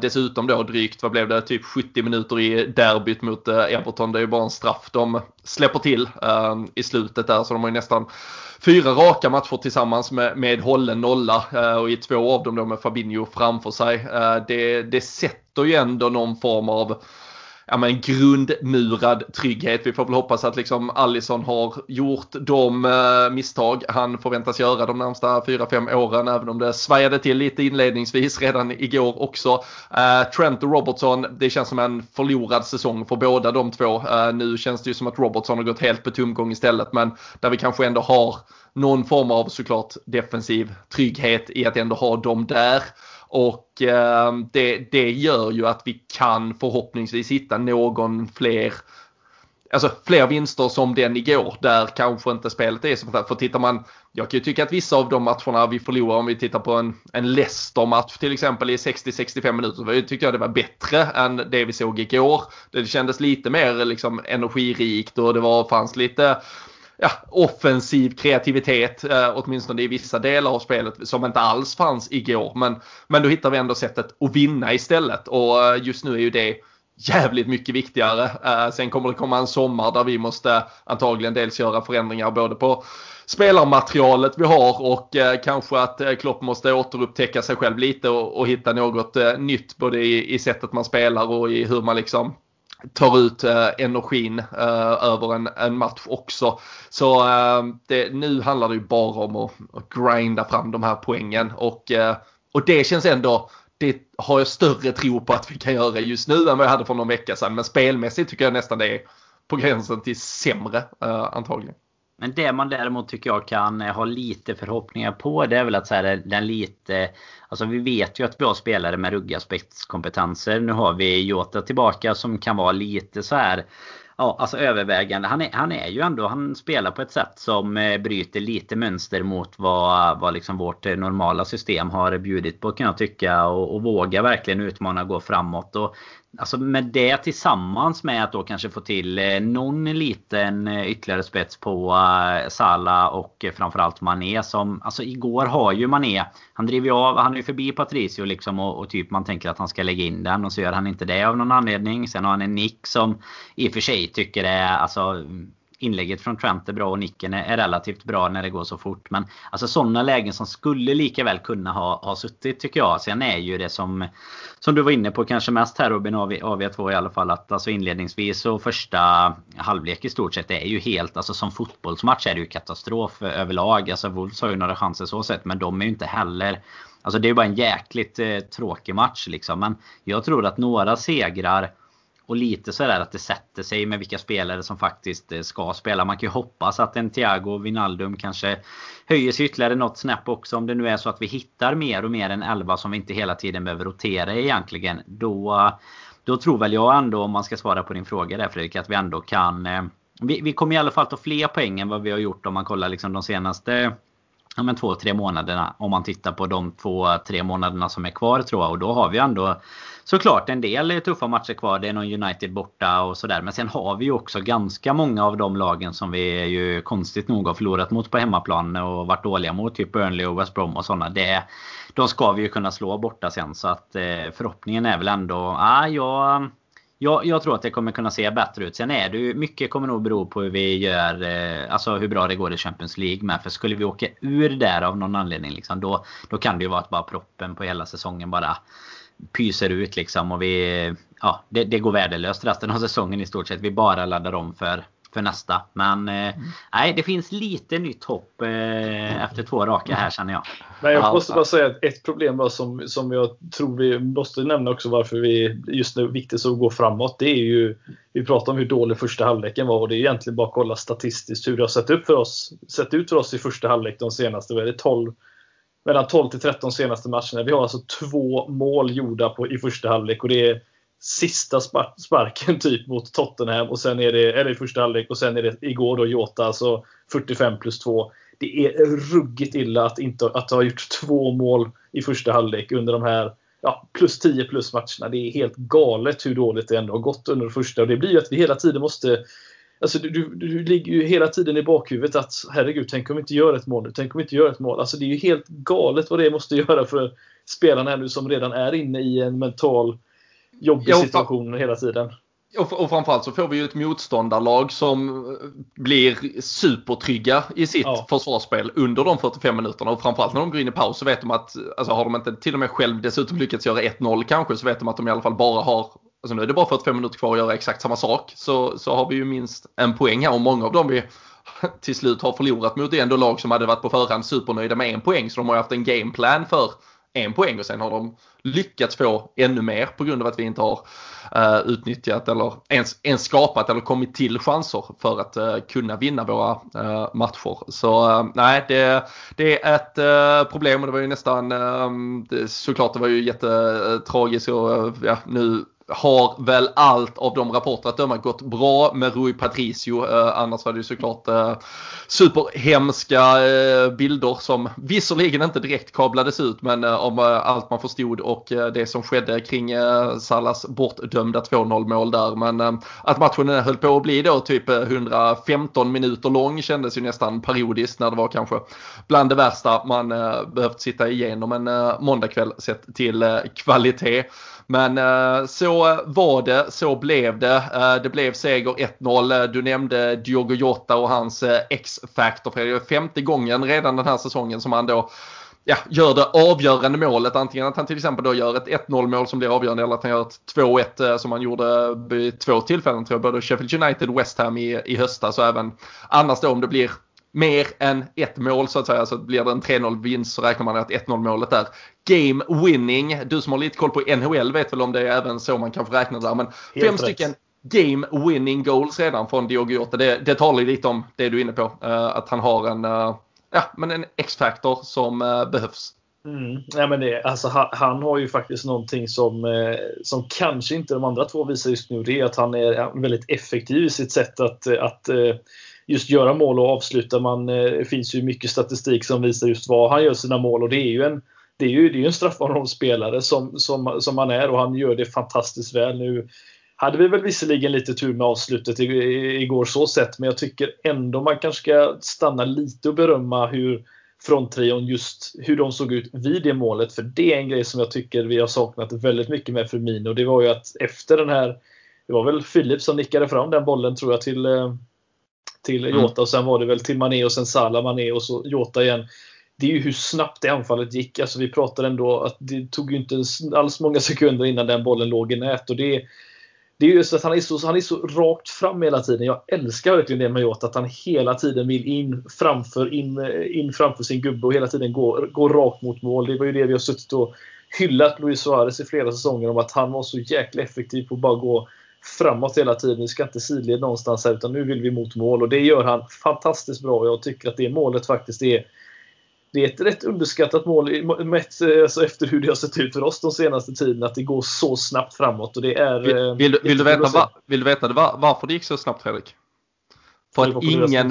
[SPEAKER 1] dessutom då drygt, vad blev det, typ 70 minuter i derbyt mot Everton. Det är ju bara en straff de släpper till i slutet där så de har ju nästan fyra raka matcher tillsammans med, med hållen nolla eh, och i två av dem då med Fabinho framför sig. Eh, det, det sätter ju ändå någon form av ja, men grundmurad trygghet. Vi får väl hoppas att liksom Allison har gjort de eh, misstag han förväntas göra de närmsta 4-5 åren. Även om det svajade till lite inledningsvis redan igår också. Eh, Trent och Robertson, det känns som en förlorad säsong för båda de två. Eh, nu känns det ju som att Robertson har gått helt på tomgång istället. Men där vi kanske ändå har någon form av såklart defensiv trygghet i att ändå ha dem där. Och eh, det, det gör ju att vi kan förhoppningsvis hitta någon fler Alltså fler vinster som den igår där kanske inte spelet är så För tittar man, jag kan ju tycka att vissa av de matcherna vi förlorar om vi tittar på en, en Leicester-match till exempel i 60-65 minuter. Så tyckte jag det var bättre än det vi såg igår. Det kändes lite mer liksom energirikt och det var, fanns lite ja, offensiv kreativitet, eh, åtminstone i vissa delar av spelet som inte alls fanns igår. Men, men då hittar vi ändå sättet att vinna istället och eh, just nu är ju det jävligt mycket viktigare. Eh, sen kommer det komma en sommar där vi måste antagligen dels göra förändringar både på spelarmaterialet vi har och eh, kanske att eh, Klopp måste återupptäcka sig själv lite och, och hitta något eh, nytt både i, i sättet man spelar och i hur man liksom tar ut eh, energin eh, över en, en, match också. Så eh, det, nu handlar det ju bara om att, att grinda fram de här poängen och, eh, och det känns ändå det har jag större tro på att vi kan göra just nu än vad jag hade för någon vecka sedan. Men spelmässigt tycker jag nästan det är på gränsen till sämre eh, antagligen.
[SPEAKER 2] Men det man däremot tycker jag kan eh, ha lite förhoppningar på det är väl att så här, eh, den lite Alltså vi vet ju att vi har spelare med ruggiga spetskompetenser. Nu har vi Jota tillbaka som kan vara lite så här Ja, alltså övervägande. Han är, han är ju ändå, han spelar på ett sätt som eh, bryter lite mönster mot vad, vad liksom vårt normala system har bjudit på kan jag tycka. Och, och vågar verkligen utmana och gå framåt. Och Alltså med det tillsammans med att då kanske få till eh, någon liten eh, ytterligare spets på eh, Sala och framförallt Mané som Alltså igår har ju Mané Han driver ju av, han är ju förbi Patricio liksom och, och, typ man tänker att han ska lägga in den och så gör han inte det av någon anledning. Sen har han en nick som i och för sig tycker det är alltså inlägget från Trent är bra och nicken är relativt bra när det går så fort. Men alltså sådana lägen som skulle lika väl kunna ha, ha suttit tycker jag. Sen är ju det som Som du var inne på kanske mest här Robin av, av er två i alla fall. Att alltså inledningsvis och första halvlek i stort sett är ju helt Alltså som fotbollsmatch är det ju katastrof överlag. Alltså Wolves har ju några chanser så sett men de är ju inte heller Alltså det är ju bara en jäkligt eh, tråkig match liksom. Men jag tror att några segrar och lite sådär att det sätter sig med vilka spelare som faktiskt eh, ska spela. Man kan ju hoppas att en Thiago Vinaldum kanske höjer sig ytterligare något snäpp också. Om det nu är så att vi hittar mer och mer än 11 som vi inte hela tiden behöver rotera egentligen. Då, då tror väl jag ändå, om man ska svara på din fråga där Fredrik, att vi ändå kan... Eh, vi, vi kommer i alla fall ta fler poäng än vad vi har gjort om man kollar liksom de senaste ja, men två, tre månaderna. Om man tittar på de två, tre månaderna som är kvar tror jag. Och då har vi ändå såklart en del tuffa matcher kvar. Det är någon United borta och sådär. Men sen har vi ju också ganska många av de lagen som vi ju konstigt nog har förlorat mot på hemmaplan och varit dåliga mot. Typ Burnley och West Brom och sådana. Det, de ska vi ju kunna slå borta sen. Så att eh, förhoppningen är väl ändå... Ah, jag, jag, jag, tror att det kommer kunna se bättre ut. Sen är det ju, mycket kommer nog bero på hur vi gör, eh, alltså hur bra det går i Champions League med. För skulle vi åka ur där av någon anledning liksom, då, då kan det ju vara att bara proppen på hela säsongen bara pyser ut liksom och vi... Ja, det, det går värdelöst resten av säsongen i stort sett. Vi bara laddar om för, för nästa. Men eh, mm. nej, det finns lite nytt hopp eh, efter två raka här känner jag.
[SPEAKER 3] Men jag måste bara säga att ett problem som, som jag tror vi måste nämna också varför vi just nu är viktigt att gå framåt. Det är ju, vi pratar om hur dålig första halvleken var och det är egentligen bara att kolla statistiskt hur det har sett, upp för oss, sett ut för oss i första halvlek de senaste, vad är det, 12 mellan 12 till 13 senaste matcherna. Vi har alltså två mål gjorda på, i första halvlek och det är sista sparken typ mot Tottenham och sen är det, eller i första halvlek och sen är det igår då Jota, alltså 45 plus 2. Det är ruggigt illa att, inte, att ha gjort två mål i första halvlek under de här ja, plus 10 plus matcherna. Det är helt galet hur dåligt det ändå har gått under första och det blir ju att vi hela tiden måste Alltså, du, du, du ligger ju hela tiden i bakhuvudet att herregud, tänk om vi inte gör ett mål nu. Tänk om vi inte gör ett mål. Alltså, det är ju helt galet vad det måste göra för spelarna här nu som redan är inne i en mental jobbig situation hela tiden.
[SPEAKER 1] Och, och framförallt så får vi ju ett motståndarlag som blir supertrygga i sitt ja. försvarsspel under de 45 minuterna. Och framförallt när de går in i paus så vet de att, alltså har de inte till och med själv dessutom lyckats göra 1-0 kanske, så vet de att de i alla fall bara har Alltså nu är det bara 45 minuter kvar att göra exakt samma sak. Så, så har vi ju minst en poäng här och många av dem vi till slut har förlorat mot är ändå lag som hade varit på förhand supernöjda med en poäng. Så de har haft en gameplan för en poäng och sen har de lyckats få ännu mer på grund av att vi inte har uh, utnyttjat eller ens, ens skapat eller kommit till chanser för att uh, kunna vinna våra uh, matcher. Så nej, det, det är ett problem och det var ju nästan det, såklart det var ju jättetragiskt och ja, nu har väl allt av de rapporter att döma gått bra med Rui Patricio. Eh, annars var det ju såklart eh, superhemska eh, bilder som visserligen inte direkt kablades ut men eh, om eh, allt man förstod och eh, det som skedde kring eh, Salas bortdömda 2-0 mål där. Men eh, att matchen eh, höll på att bli då typ eh, 115 minuter lång kändes ju nästan periodiskt när det var kanske bland det värsta man eh, behövt sitta igenom en måndagkväll sett till kvalitet. Men eh, så var det, så blev det. Eh, det blev seger 1-0. Eh, du nämnde Diogo Jota och hans X-factor. Det är femte gången redan den här säsongen som han då ja, gör det avgörande målet. Antingen att han till exempel då gör ett 1-0 mål som blir avgörande eller att han gör ett 2-1 som han gjorde vid två tillfällen tror jag. Både Sheffield United och West Ham i, i höstas och även annars då om det blir mer än ett mål så att säga. Så blir det en 3-0 vinst så räknar man att 1-0 målet är game winning. Du som har lite koll på NHL vet väl om det är även så man kan räkna där. Men Helt fem rätt. stycken game winning goals redan från Diogo Jota. Det, det talar ju lite om det du är inne på. Uh, att han har en, uh, ja, men en X-faktor som uh, behövs.
[SPEAKER 3] Mm. Ja, men det, alltså, han, han, har ju faktiskt någonting som, eh, som kanske inte de andra två visar just nu. Det är att han är väldigt effektiv i sitt sätt att, att eh, just göra mål och avsluta. Man, eh, det finns ju mycket statistik som visar just var han gör sina mål och det är ju en det är ju, det är ju en straffområdesspelare som, som, som han är och han gör det fantastiskt väl. Nu hade vi väl visserligen lite tur med avslutet igår så sett, men jag tycker ändå man kanske ska stanna lite och berömma hur fronttrion just hur de såg ut vid det målet. För det är en grej som jag tycker vi har saknat väldigt mycket med Firmino. Det var ju att efter den här, det var väl Filip som nickade fram den bollen tror jag till, eh, till mm. Jota och sen var det väl till Mané och sen Salah, Mané och så Jota igen. Det är ju hur snabbt det anfallet gick. Alltså vi pratade ändå att det tog ju inte alls många sekunder innan den bollen låg i nät. Och det, det är just att han är, så, han är så rakt fram hela tiden. Jag älskar verkligen det med Jota, att han hela tiden vill in framför, in, in framför sin gubbe och hela tiden gå, gå rakt mot mål. Det var ju det vi har suttit och hyllat Luis Suarez i flera säsonger om att han var så jäkla effektiv på att bara gå framåt hela tiden. Vi ska inte sidled någonstans här utan nu vill vi mot mål och det gör han fantastiskt bra. Jag tycker att det målet faktiskt är det är ett rätt underskattat mål mätt, alltså efter hur det har sett ut för oss de senaste tiden. Att det går så snabbt framåt. Och det är,
[SPEAKER 1] vill, eh, vill, vill du, veta, var, vill du veta var, varför det gick så snabbt Fredrik? För att, ingen,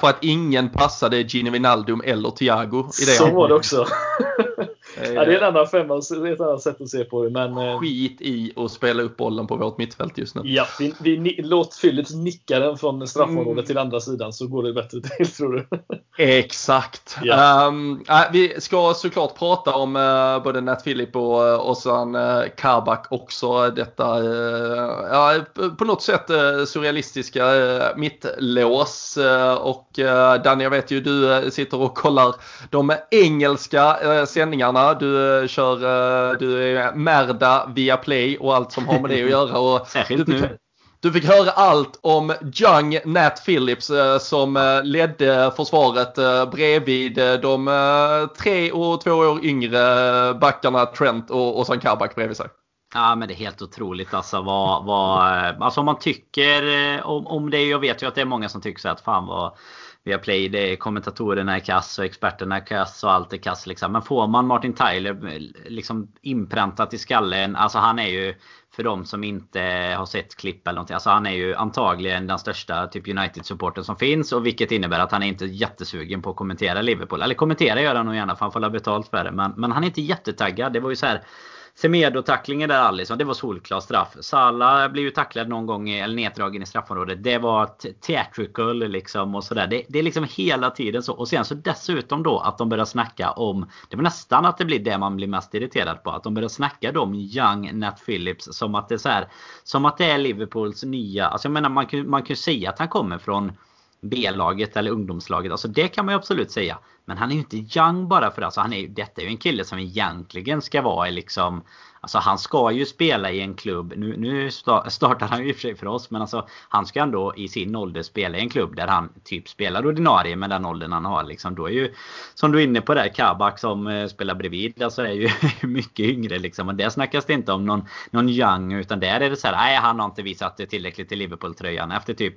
[SPEAKER 1] för att ingen passade Gini Wijnaldum eller Thiago i det
[SPEAKER 3] Så var det också. ja, det är en annan femma, ett annat sätt att se på det. Men,
[SPEAKER 1] eh, Skit i att spela upp bollen på vårt mittfält just nu.
[SPEAKER 3] Ja, vi, vi, låt Philips nicka den från straffområdet mm. till andra sidan så går det bättre till tror du.
[SPEAKER 1] Exakt. Yeah. Um, äh, vi ska såklart prata om uh, både Nat Philip och, uh, sen uh, Kabak också. Detta uh, ja, på något sätt surrealistiska uh, mittlås. Uh, och uh, Danny, jag vet ju du sitter och kollar de engelska sändningarna. Du kör du är Merda via Play och allt som har med det att göra. Och
[SPEAKER 2] Särskilt du, nu.
[SPEAKER 1] Du fick höra allt om Young Nat Phillips eh, som eh, ledde försvaret eh, bredvid de tre och två år yngre backarna Trent och, sen Kabak bredvid sig.
[SPEAKER 2] Ja men det är helt otroligt alltså vad, vad eh, alltså om man tycker eh, om, om det. Jag vet ju att det är många som tycker så att fan vad via Play, det eh, är kommentatorerna är kass och experterna är kass och allt är kass liksom. Men får man Martin Tyler liksom inpräntat i skallen, alltså han är ju för de som inte har sett klipp eller någonting. Alltså han är ju antagligen den största typ United-supporten som finns. Och vilket innebär att han är inte jättesugen på att kommentera Liverpool. Eller kommentera gör han nog gärna för han får ha betalt för det. Men, men han är inte jättetaggad. Det var ju så här Semedo-tacklingen där Alisson, det var solklar straff. Salah blev ju tacklad någon gång, eller neddragen i straffområdet. Det var theatrical liksom och sådär. Det, det, är liksom hela tiden så. Och sen så dessutom då att de börjar snacka om, det var nästan att det blir det man blir mest irriterad på. Att de börjar snacka om Young Nat Phillips som att det är så här, Som att det är Liverpools nya, alltså jag menar man kan, man kan säga att han kommer från B-laget eller ungdomslaget. Alltså det kan man ju absolut säga. Men han är ju inte young bara för det. Alltså han är, detta är ju en kille som egentligen ska vara liksom Alltså han ska ju spela i en klubb. Nu, nu startar han ju i och för sig för oss. Men alltså han ska ändå i sin ålder spela i en klubb där han typ spelar ordinarie med den åldern han har. Liksom. Då är ju som du är inne på där Kabak som eh, spelar bredvid. Alltså är ju mycket yngre liksom. Och där snackas det inte om någon, någon young. Utan där är det så här. Nej han har inte visat tillräckligt i Liverpool-tröjan. Efter typ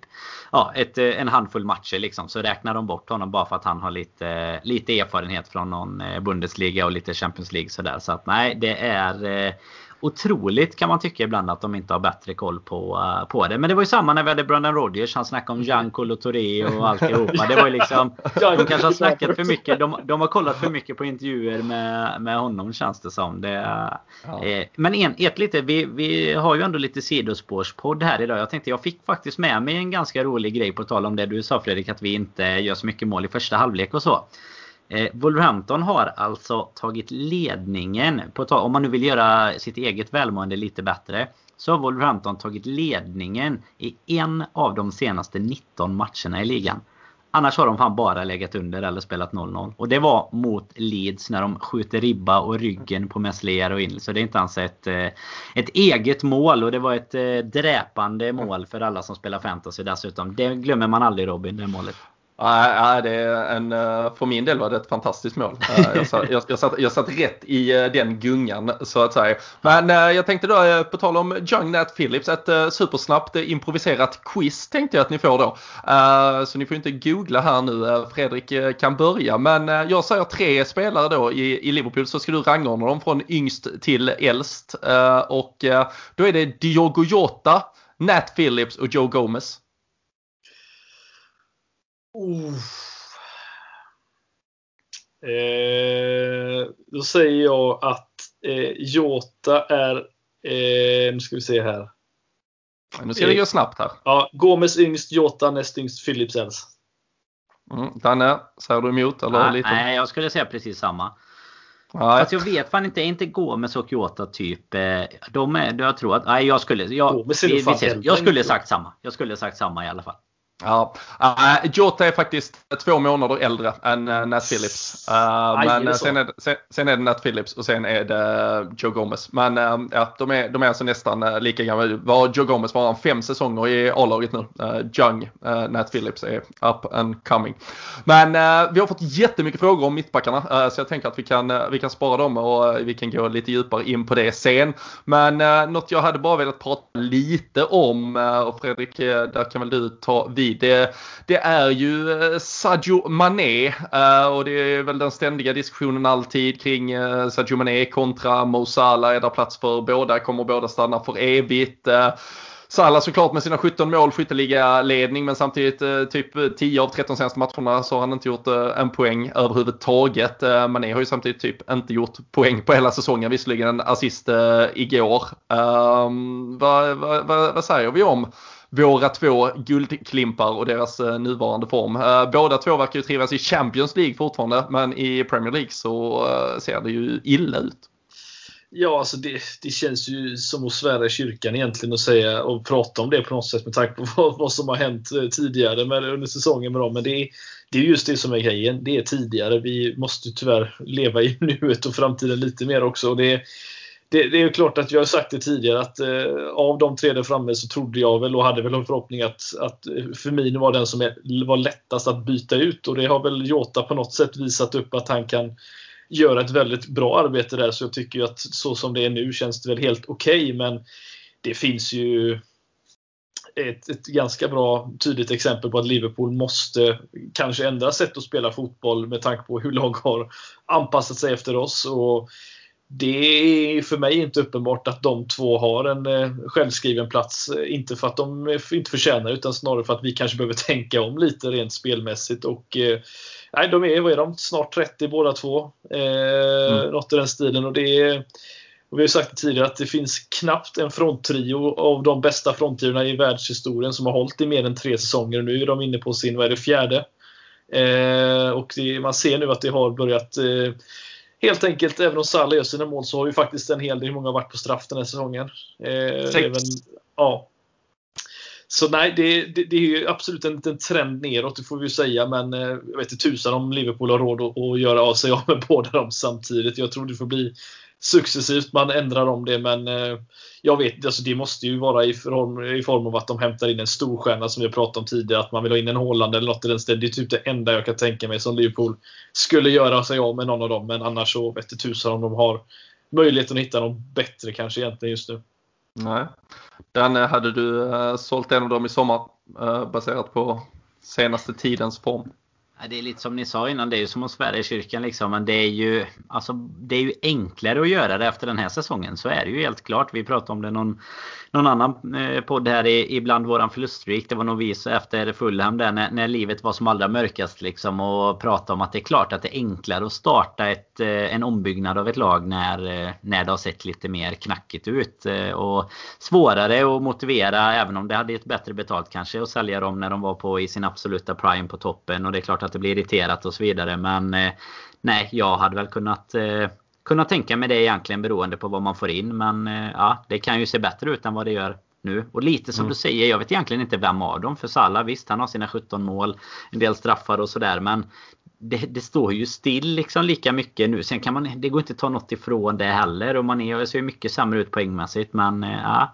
[SPEAKER 2] ja, ett, eh, en handfull matcher liksom. Så räknar de bort honom bara för att han har lite, eh, lite erfarenhet från någon eh, Bundesliga och lite Champions League sådär. Så att nej det är eh, otroligt kan man tycka ibland att de inte har bättre koll på, uh, på det. Men det var ju samma när vi hade Brendan Rodgers. Han snackade om Jean Colo Touré och alltihopa. Det var ju liksom, de kanske har snackat för mycket. De, de har kollat för mycket på intervjuer med, med honom känns det som. Det, ja. eh, men en, ett lite, vi, vi har ju ändå lite sidospårspodd här idag. Jag tänkte jag fick faktiskt med mig en ganska rolig grej på tal om det du sa Fredrik. Att vi inte gör så mycket mål i första halvlek och så. Eh, Wolverhampton har alltså tagit ledningen, på om man nu vill göra sitt eget välmående lite bättre. Så har Wolverhampton tagit ledningen i en av de senaste 19 matcherna i ligan. Annars har de fan bara legat under eller spelat 0-0. Och det var mot Leeds när de skjuter ribba och ryggen på Meslier och in. Så det är inte ens ett, eh, ett eget mål. Och det var ett eh, dräpande mål för alla som spelar fantasy dessutom. Det glömmer man aldrig Robin, det målet.
[SPEAKER 1] Ja, det är en, eh, för min del var det ett fantastiskt mål. Eh, jag satt, jag, jag, satt, jag satt rätt i eh, den gungan så att säga. Men jag tänkte då på tal om Young Nat Phillips, ett supersnabbt improviserat quiz tänkte jag att ni får då. Så ni får inte googla här nu, Fredrik kan börja. Men jag säger tre spelare då i, i Liverpool så ska du rangordna dem från yngst till äldst. Och då är det Diogo Jota, Nat Phillips och Joe Gomez.
[SPEAKER 3] Eh, då säger jag att eh, Jota är, eh, nu ska vi se här.
[SPEAKER 1] Nu ska det gå snabbt här.
[SPEAKER 3] Ja, Gomes yngst, Jota näst yngst, Philips äldst.
[SPEAKER 1] Mm. Danne, säger du emot? Eller
[SPEAKER 2] nej,
[SPEAKER 1] lite?
[SPEAKER 2] nej, jag skulle säga precis samma.
[SPEAKER 1] Nej.
[SPEAKER 2] Fast jag vet fan inte, är inte Gomes och Jota typ... eh, De är, jag tror att... Nej, jag skulle... Jag, vi, vi jag skulle sagt samma. Jag skulle sagt samma i alla fall.
[SPEAKER 1] Ja. Uh, Jota är faktiskt två månader äldre än uh, Nat Phillips. Uh,
[SPEAKER 3] Aj, är
[SPEAKER 1] men
[SPEAKER 3] så?
[SPEAKER 1] sen, är det, sen, sen är det Nat Phillips och sen är det Joe Gomez. Men uh, ja, de är, de är alltså nästan lika gamla. Var Joe Gomez var han fem säsonger i A-laget nu. Uh, Nat Phillips är up and coming. Men vi har fått jättemycket frågor om mittbackarna så jag tänker att vi kan, vi kan spara dem och vi kan gå lite djupare in på det sen. Men uh, något jag hade bara velat prata lite om och Fredrik, där kan väl du ta vid. Det, det är ju eh, Sadio Mané eh, och det är väl den ständiga diskussionen alltid kring eh, Sadio Mané kontra Mo Salah. Är det plats för båda? Kommer båda stanna för evigt? Salah såklart med sina 17 mål, skytteligaledning men samtidigt eh, typ 10 av 13 senaste matcherna så har han inte gjort eh, en poäng överhuvudtaget. Eh, Mané har ju samtidigt typ inte gjort poäng på hela säsongen, visserligen en assist igår. Um, vad, vad, vad, vad säger vi om våra två guldklimpar och deras eh, nuvarande form. Eh, båda två verkar ju trivas i Champions League fortfarande men i Premier League så eh, ser det ju illa ut.
[SPEAKER 3] Ja, alltså det, det känns ju som att svära i kyrkan egentligen att säga och prata om det på något sätt med tanke på vad, vad som har hänt tidigare med, under säsongen med dem. Men det är, det är just det som är grejen. Det är tidigare. Vi måste tyvärr leva i nuet och framtiden lite mer också. Och det, det, det är ju klart att jag har sagt det tidigare att eh, av de tre där framme så trodde jag väl och hade väl en förhoppning att, att eh, Firmino var den som är, var lättast att byta ut och det har väl Jota på något sätt visat upp att han kan göra ett väldigt bra arbete där så jag tycker ju att så som det är nu känns det väl helt okej men det finns ju ett, ett ganska bra tydligt exempel på att Liverpool måste kanske ändra sätt att spela fotboll med tanke på hur lag har anpassat sig efter oss. Och det är för mig inte uppenbart att de två har en eh, självskriven plats. Eh, Inte för att de inte förtjänar utan snarare för att vi kanske behöver tänka om lite rent spelmässigt. Och, eh, nej, de är, vad är de, snart 30 båda två. Eh,
[SPEAKER 1] Mm.
[SPEAKER 3] Något i den stilen. Och det är, och vi har sagt tidigare att det finns knappt en fronttrio av de bästa fronttriorna i världshistorien som har hållit i mer än tre säsonger. Nu är de inne på sin, vad är det, fjärde. Eh, och det, man ser nu att det har börjat eh, Helt enkelt, även om Salah gör sina mål så har ju faktiskt en hel del, hur många har varit på straff den här säsongen? Eh,
[SPEAKER 1] Sex.
[SPEAKER 3] även, ja. Så nej, det, det, det är ju absolut en liten trend neråt, det får vi ju säga. Men eh, jag vet inte tusan om Liverpool har råd att, att göra av sig av med båda dem samtidigt. Jag tror det får bli successivt man ändrar om det. Men eh, jag vet alltså det måste ju vara i form, i form av att de hämtar in en storstjärna som vi har pratat om tidigare. Att man vill ha in en Haaland eller något i den stilen. Det är typ det enda jag kan tänka mig som Liverpool skulle göra sig av med någon av dem. Men annars så vette tusan om de har möjligheten att hitta någon bättre kanske egentligen just nu.
[SPEAKER 1] Nej. Den hade du eh, sålt en av dem i sommar eh, baserat på senaste tidens form.
[SPEAKER 2] Det är lite som ni sa innan, det är ju som att svära i kyrkan liksom. Men det är ju, alltså, det är ju enklare att göra det efter den här säsongen. Så är det ju helt klart. Vi pratade om det någon, någon annan eh, podd här i, ibland våran förluststreak. Det var nog vi efter Fulham där när, när livet var som allra mörkast liksom. Och prata om att det är klart att det är enklare att starta ett, eh, en ombyggnad av ett lag när, eh, när det har sett lite mer knackigt ut. Och svårare att motivera även om det hade gett bättre betalt kanske att sälja dem när de var på i sin absoluta prime på toppen. Och det är klart att det blir irriterat och så vidare. Men eh, nej, jag hade väl kunnat eh, kunna tänka mig det egentligen beroende på vad man får in. Men eh, ja, det kan ju se bättre ut än vad det gör nu. Och lite som
[SPEAKER 1] Mm.
[SPEAKER 2] du säger, jag vet egentligen inte vem av dem. För Salah, visst han har sina 17 mål, en del straffar och sådär. Men det, det står ju still liksom lika mycket nu. Sen kan man, det går inte att ta något ifrån det heller. Och man är, ser ju mycket sämre ut poängmässigt. Men ja,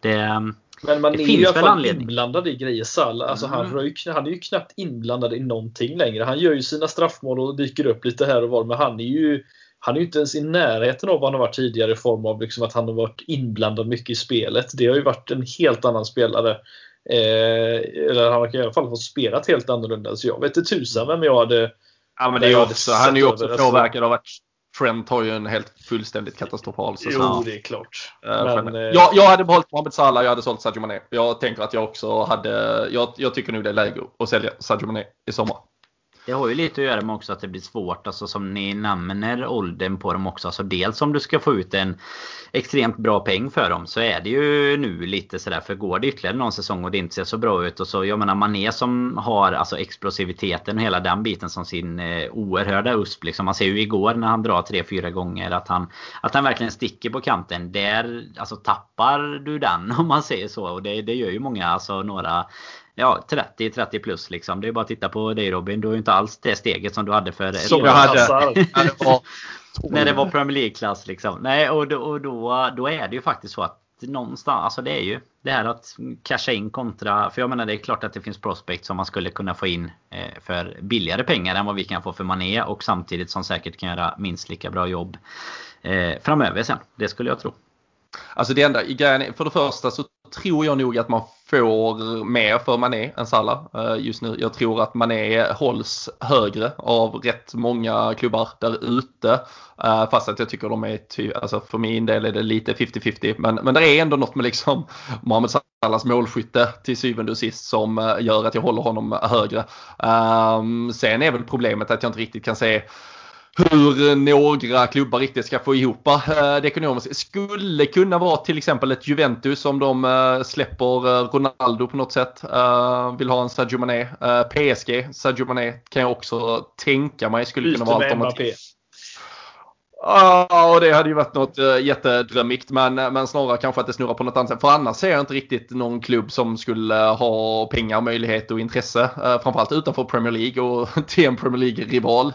[SPEAKER 2] det...
[SPEAKER 3] Men man
[SPEAKER 2] Det
[SPEAKER 3] är
[SPEAKER 2] finns
[SPEAKER 3] ju i alla
[SPEAKER 2] väl
[SPEAKER 3] fall
[SPEAKER 2] anledning.
[SPEAKER 3] inblandad i grejer. Salah, alltså han,
[SPEAKER 2] Mm.
[SPEAKER 3] ju, kn- han är ju knappt inblandad i någonting längre. Han gör ju sina straffmål och dyker upp lite här och var. Men han är ju han är ju inte ens i närheten av vad han har varit tidigare i form av liksom att han har varit inblandad mycket i spelet. Det har ju varit en helt annan spelare. Eh, eller han har i alla fall fått spela helt annorlunda. Så jag vet inte tusan vem jag hade
[SPEAKER 1] Ja men det är också, han är ju också
[SPEAKER 3] alltså.
[SPEAKER 1] påverkad av att Trent har ju en helt fullständigt katastrofal säsong.
[SPEAKER 3] Jo, det är klart. Men,
[SPEAKER 1] Men,
[SPEAKER 3] eh,
[SPEAKER 1] jag, jag hade behållit Mohamed Salah, jag hade sålt Sadio Mané. Jag tänker att jag också hade, jag, jag tycker nu det är läge att sälja Sadio Mané i sommar.
[SPEAKER 2] Det har ju lite att göra med också att det blir svårt, alltså som ni nämner åldern på dem också. Alltså dels om du ska få ut en extremt bra peng för dem så är det ju nu lite sådär för går det ytterligare någon säsong och det inte ser så bra ut och så jag menar Mané som har alltså explosiviteten och hela den biten som sin eh, oerhörda USP liksom. Man ser ju igår när han drar 3-4 gånger att han att han verkligen sticker på kanten. Där alltså tappar du den om man säger så och det, det gör ju många alltså några ja, 30, 30 plus liksom. Det är bara att titta på dig Robin. Du har ju inte alls det steget som du hade för...
[SPEAKER 1] Som jag hade.
[SPEAKER 2] när det var Premier League-klass liksom. Nej, och, då, och då, då är det ju faktiskt så att någonstans, alltså det är ju det här att casha in kontra, för jag menar det är klart att det finns prospects som man skulle kunna få in eh, för billigare pengar än vad vi kan få för Mané och samtidigt som säkert kan göra minst lika bra jobb eh, framöver sen. Det skulle jag tro.
[SPEAKER 1] Alltså det enda, för det första så tror jag nog att man får mer för Mané än Salah eh, just nu. Jag tror att Mané hålls högre av rätt många klubbar där ute. Eh, fast att jag tycker de är, alltså för min del är det lite 50-50. Men, men det är ändå något med liksom Mohamed Salahs målskytte till syvende och sist som eh, gör att jag håller honom högre. Ehm, sen är väl problemet att jag inte riktigt kan se hur några klubbar riktigt ska få ihop eh, det ekonomiskt. Skulle kunna vara till exempel ett Juventus om de eh, släpper eh, Ronaldo på något sätt. Vill ha en Sadio Mané. PSG, Sadio Mané kan jag också tänka mig skulle kunna vara alternativ. Ja, och det hade ju varit något eh, jättedrömmigt. Men, eh, men snarare kanske att det snurrar på något annat sätt. För annars ser jag inte riktigt någon klubb som skulle eh, ha pengar, möjlighet och intresse. Framförallt utanför Premier League och till en Premier League-rival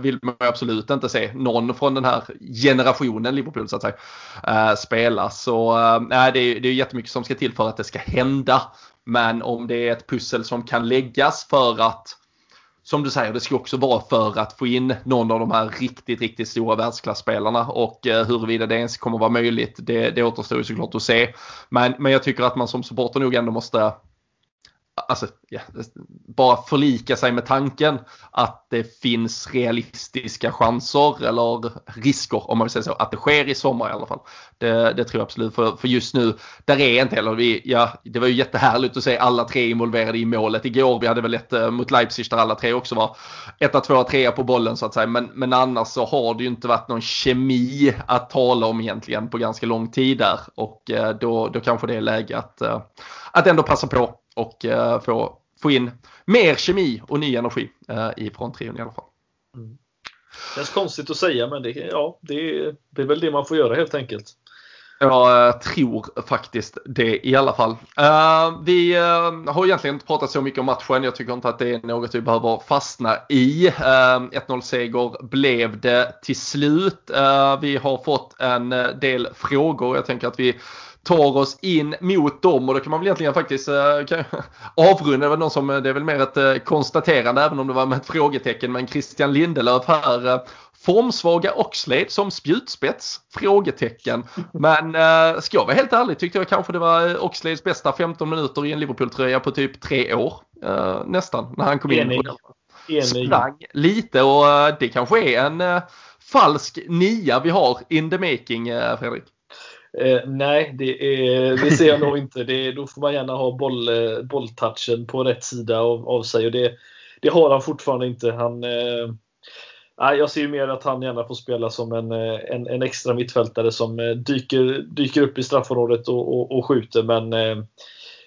[SPEAKER 1] vill man absolut inte se någon från den här generationen Liverpool så att säga spela. Så nej, det, är, det är jättemycket som ska till för att det ska hända. Men om det är ett pussel som kan läggas för att som du säger, det ska också vara för att få in någon av de här riktigt, riktigt stora världsklassspelarna och eh, huruvida det ens kommer vara möjligt, det, det återstår ju såklart att se. Men, men jag tycker att man som supporter nog ändå måste alltså, ja, bara förlika sig med tanken att det finns realistiska chanser eller risker om man vill säga så, att det sker i sommar i alla fall. Det, det tror jag absolut, för, för just nu, där är inte heller vi, ja, det var ju jättehärligt att se alla tre involverade i målet igår. Vi hade väl ett eh, mot Leipzig där alla tre också var etta, tvåa, trea på bollen så att säga. Men, men annars så har det ju inte varit någon kemi att tala om egentligen på ganska lång tid där och eh, då, då kanske det är läge att, eh, att ändå passa på och eh, få, få in mer kemi och ny energi eh, i fronttrion i alla fall. Mm.
[SPEAKER 3] Det känns konstigt att säga men det, ja, det, det är väl det man får göra helt enkelt.
[SPEAKER 1] Jag tror faktiskt det i alla fall. Uh, vi har egentligen inte pratat så mycket om matchen. Jag tycker inte att det är något vi behöver fastna i. 1-0 seger blev det till slut. vi har fått en del frågor. Jag tänker att vi tar oss in mot dem och då kan man väl egentligen faktiskt eh, avrunda. Det, någon som, det är väl mer ett eh, konstaterande även om det var med ett frågetecken. Men Christian Lindelöf här. Eh, formsvaga Oxlade som spjutspets? Frågetecken. Men eh, ska jag vara helt ärlig tyckte jag kanske det var eh, Oxlades bästa 15 minuter i en Liverpool-tröja på typ tre år. Eh, nästan när han kom in. Enig. Sprang lite och eh, det kanske är en eh, falsk nia vi har in the making Fredrik.
[SPEAKER 3] Eh, nej, det, är, det ser jag nog inte. Det, då får man gärna ha boll, eh, bolltouchen på rätt sida av, av sig. Och det, det har han fortfarande inte. Han, eh, jag ser ju mer att han gärna får spela som en, eh, en, en extra mittfältare som eh, dyker, dyker upp i straffområdet och, och, och skjuter. Men eh,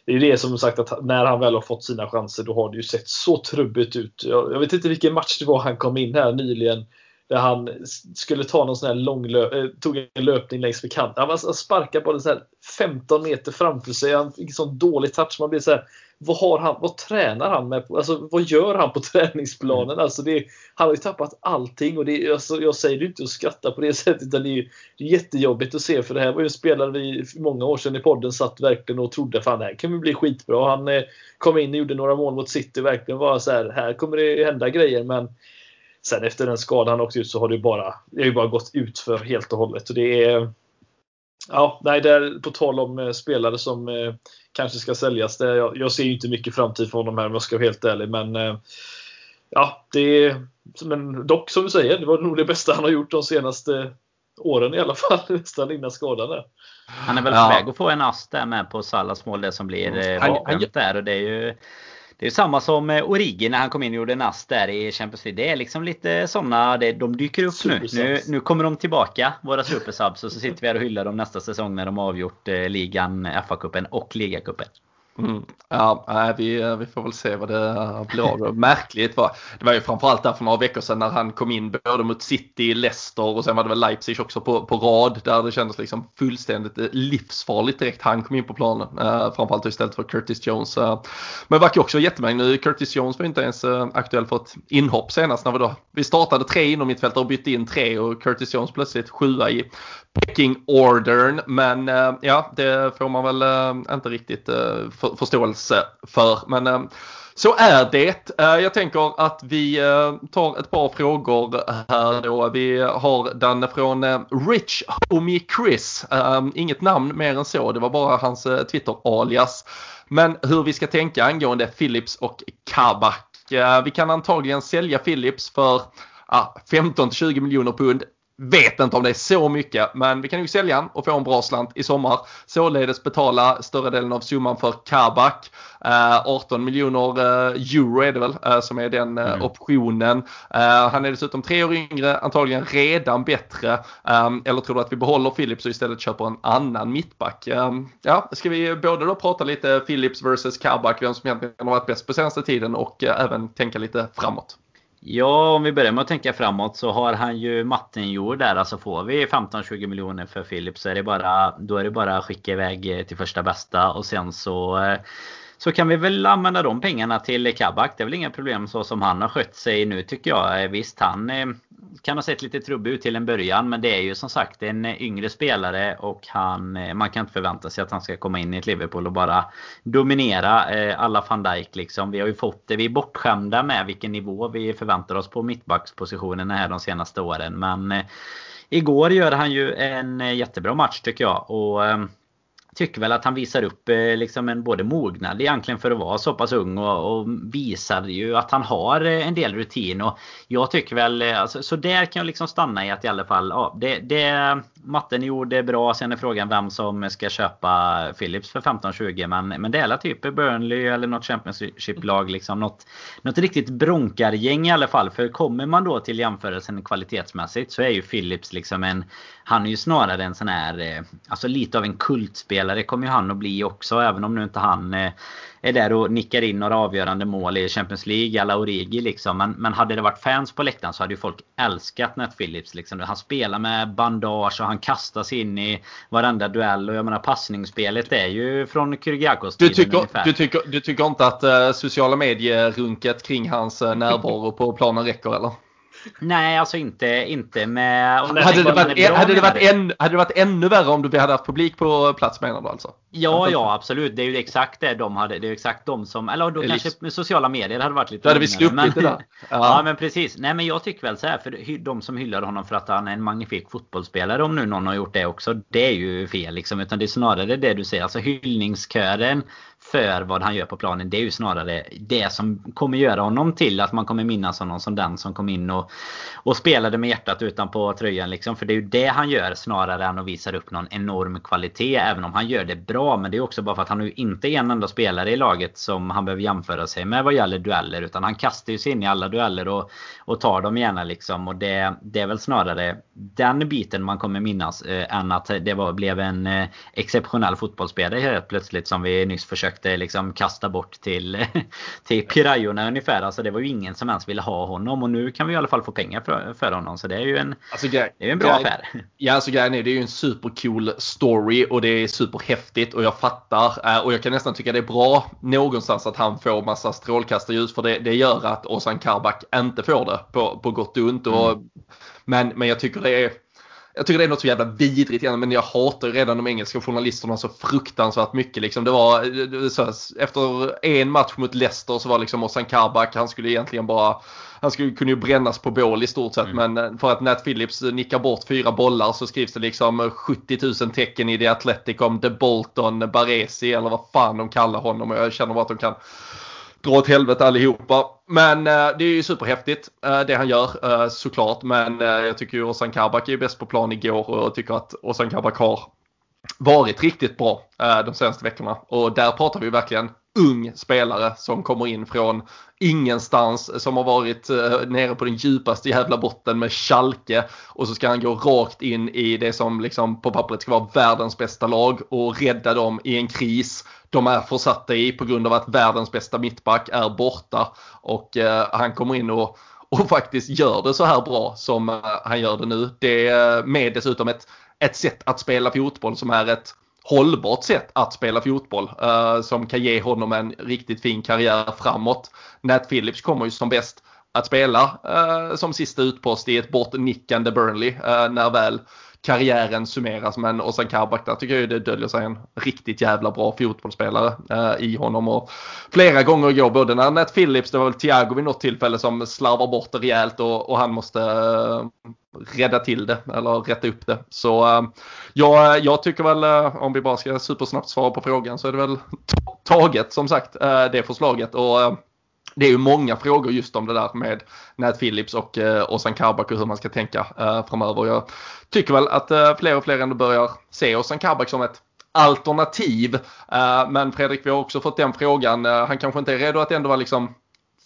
[SPEAKER 3] det är det som sagt att när han väl har fått sina chanser då har det ju sett så trubbigt ut. Jag, jag vet inte vilken match det var han kom in här nyligen där han skulle ta någon sån här lång löp, eh, tog en löpning längs med kanten. Han sparkade bollen så här 15 meter framför sig. Han fick sån dålig touch. Man blir så här, vad, har han, vad tränar han med? Alltså, vad gör han på träningsplanen? Alltså, det, han har ju tappat allting. Och det, alltså, jag säger det inte att skratta på det sättet. Utan det, är, det är jättejobbigt att se. För det här var ju en spelare vi för många år sedan i podden satt verkligen och trodde fan det här kan bli skitbra. Han eh, kom in och gjorde några mål mot City. Verkligen var så här, här kommer det hända grejer. Men Sen efter den skadan han åkte ut så har det bara, det har ju bara gått ut för helt och hållet. Och det är, ja, nej, det är på tal om eh, spelare som eh, kanske ska säljas. Det, jag, jag, ser ju inte mycket framtid för honom här om jag ska vara helt ärlig. Men eh, ja, det är, men dock som du säger, det var nog det bästa han har gjort de senaste åren i alla fall. Nästan innan skadan där.
[SPEAKER 2] Han är väl på väg att få en ass där med på Salas mål, det som blir eh, där. Och det är ju det är samma som Origi när han kom in och gjorde nass där i Champions League. Det är liksom lite sådana, de dyker upp nu. nu. Nu kommer de tillbaka, våra supersubs. Och så sitter vi här och hyllar dem nästa säsong när de har avgjort ligan, FA-cupen och ligacupen.
[SPEAKER 1] Mm. Ja, vi, eh, vi får väl se vad det eh, blir av. Märkligt var det var ju framförallt där för några veckor sedan när han kom in både mot City, Leicester och sen var det väl Leipzig också på, på rad där det kändes liksom fullständigt eh, livsfarligt direkt han kom in på planen. Uh, framförallt istället för Curtis Jones. Men det verkar också jättemärkligt nu. Curtis Jones var inte ens aktuell för ett inhopp senast när vi då vi startade tre inom mittfältare och bytte in tre och Curtis Jones plötsligt sjua i pecking-ordern. Men eh, ja, det får man väl eh, inte riktigt eh, för, förståelse för. Men så är det. Jag tänker att vi tar ett par frågor här då. Vi har den från Rich Homie Chris. Inget namn mer än så, det var bara hans Twitter-alias. Men hur vi ska tänka angående Philips och Kabak. Vi kan antagligen sälja Philips för 15 20 miljoner pund. Vet inte om det är så mycket, men vi kan ju sälja den och få en bra slant i sommar. Således betala större delen av summan för Kabak. Eh, 18 miljoner eh, euro är det väl eh, som är den eh, mm. optionen. Eh, han är dessutom tre år yngre, antagligen redan bättre. Eh, eller tror du att vi behåller Philips och istället köper en annan mittback? ja, ska vi både då prata lite Philips versus Kabak, vem som egentligen har varit bäst på senaste tiden och även tänka lite framåt?
[SPEAKER 2] Ja, om vi börjar med att tänka framåt så har han ju mattenjord där. Alltså får vi 15-20 miljoner för Philip så är det bara, då är det bara att skicka iväg eh, till första bästa och sen så eh, så kan vi väl använda de pengarna till Kabak. Det är väl inga problem så som han har skött sig nu tycker jag. Eh, visst, han eh, kan ha sett lite trubbig ut till en början. Men det är ju som sagt en eh, yngre spelare och han, man kan inte förvänta sig att han ska komma in i ett Liverpool och bara dominera alla van Dijk liksom. Vi har ju fått det. Vi är bortskämda med vilken nivå vi förväntar oss på mittbackspositionerna här de senaste åren. Men igår gör han ju en jättebra match tycker jag. Och ehm, tycker väl att han visar upp eh, liksom en både mognad egentligen för att vara så pass ung och, och visar ju att han har eh, en del rutin. Och jag tycker väl, eh, alltså, så där kan jag liksom stanna i att i alla fall, ja, det, det matten gjorde bra. Sen är frågan vem som ska köpa Philips för 15-20. Men, men det är typ Burnley eller något Championship-lag. Liksom, något, något riktigt bronkargäng i alla fall. För kommer man då till jämförelsen kvalitetsmässigt så är ju Philips liksom en han är ju snarare en sån här, alltså lite av en kultspelare kommer ju han att bli också. Även om nu inte han är där och nickar in några avgörande mål i Champions League alla Origi liksom. Men, men hade det varit fans på läktaren så hade ju folk älskat Nat Phillips. Liksom. Han spelar med bandage och han kastas in i varenda duell. Och jag menar passningsspelet är ju från Kyrgiakos
[SPEAKER 1] du tycker, du tycker, du tycker inte att uh, sociala medier-runket kring hans uh, närvaro på planen räcker eller?
[SPEAKER 2] Nej, alltså inte, inte med...
[SPEAKER 1] Hade det, varit, bra, hade, det varit än, hade det varit ännu värre om du hade haft publik på plats menar du alltså?
[SPEAKER 2] Ja, ja absolut. Det är ju exakt det de hade. Det är exakt de som... Eller då kanske med sociala medier hade varit lite
[SPEAKER 1] Då hade vi sluppit det där.
[SPEAKER 2] Ja. ja. men precis. Nej men jag tycker väl så här. För de som hyllar honom för att han är en magnifik fotbollsspelare. Om nu någon har gjort det också. Det är ju fel liksom. Utan det är snarare det du säger. Alltså hyllningskören för vad han gör på planen. Det är ju snarare det som kommer göra honom till att man kommer minnas honom som den som kom in och, och spelade med hjärtat utanpå tröjan. Liksom. För det är ju det han gör snarare än att visa upp någon enorm kvalitet. Även om han gör det bra. Men det är också bara för att han nu inte är en enda spelare i laget som han behöver jämföra sig med vad gäller dueller. Utan han kastar ju sig in i alla dueller och, och tar dem gärna. Liksom. Och det, det är väl snarare den biten man kommer minnas. Eh, än att det var, blev en eh, exceptionell fotbollsspelare helt plötsligt som vi nyss försökte försökte liksom kasta bort till, till Pirajorna ungefär. Alltså det var ju ingen som ens ville ha honom och nu kan vi i alla fall få pengar för, för honom. Så det är ju en, alltså, det är en bra grej, affär.
[SPEAKER 1] Ja, alltså grejen är det är ju en supercool story och det är superhäftigt och jag fattar eh, och jag kan nästan tycka det är bra någonstans att han får massa strålkastarljus för det, det gör att Ozan Karbak inte får det på, på gott och ont. Och, mm. men, men jag tycker det är jag tycker det är något så jävla vidrigt igen, men jag hatar ju redan de engelska journalisterna så fruktansvärt mycket. Liksom. Det var, så här, efter en match mot Leicester så var liksom Ozan Karbak, han skulle egentligen bara han skulle kunna ju brännas på bål i stort sett mm. men för att Nat Phillips nickar bort fyra bollar så skrivs det liksom 70 000 tecken i The Athletic om The Bolton Baresi eller vad fan de kallar honom jag känner bara att de kan dra åt helvete allihopa. Men eh, det är ju superhäftigt eh, det han gör eh, såklart. Men eh, jag tycker ju Ozan Kabak är bäst på plan igår och jag tycker att Ozan Kabak har varit riktigt bra eh, de senaste veckorna. Och där pratar vi verkligen ung spelare som kommer in från ingenstans som har varit eh, nere på den djupaste jävla botten med Schalke och så ska han gå rakt in i det som liksom på pappret ska vara världens bästa lag och rädda dem i en kris de är försatta i på grund av att världens bästa mittback är borta och eh, han kommer in och och faktiskt gör det så här bra som eh, han gör det nu. Det är med dessutom ett, ett sätt att spela fotboll som är ett hållbart sätt att spela fotboll eh, som kan ge honom en riktigt fin karriär framåt. Nat Phillips kommer ju som bäst att spela eh, som sista utpost i ett bortnickande Burnley eh, när väl karriären summeras. Men Ozan Kabak där tycker jag det döljer sig en riktigt jävla bra fotbollsspelare eh, i honom. Och flera gånger igår, både när Nat Phillips, det var väl Thiago vid något tillfälle som slarvar bort det rejält och, och han måste eh, rädda till det eller rätta upp det. Så eh, ja, jag tycker väl, eh, om vi bara ska supersnabbt svara på frågan, så är det väl taget som sagt eh, det förslaget. Och eh, det är ju många frågor just om det där med Nat Phillips och eh, Ozan Kabak och hur man ska tänka eh, framöver. Jag tycker väl att eh, fler och fler ändå börjar se Ozan Kabak som ett alternativ. Eh, men Fredrik, vi har också fått den frågan. Eh, han kanske inte är redo att ändå vara liksom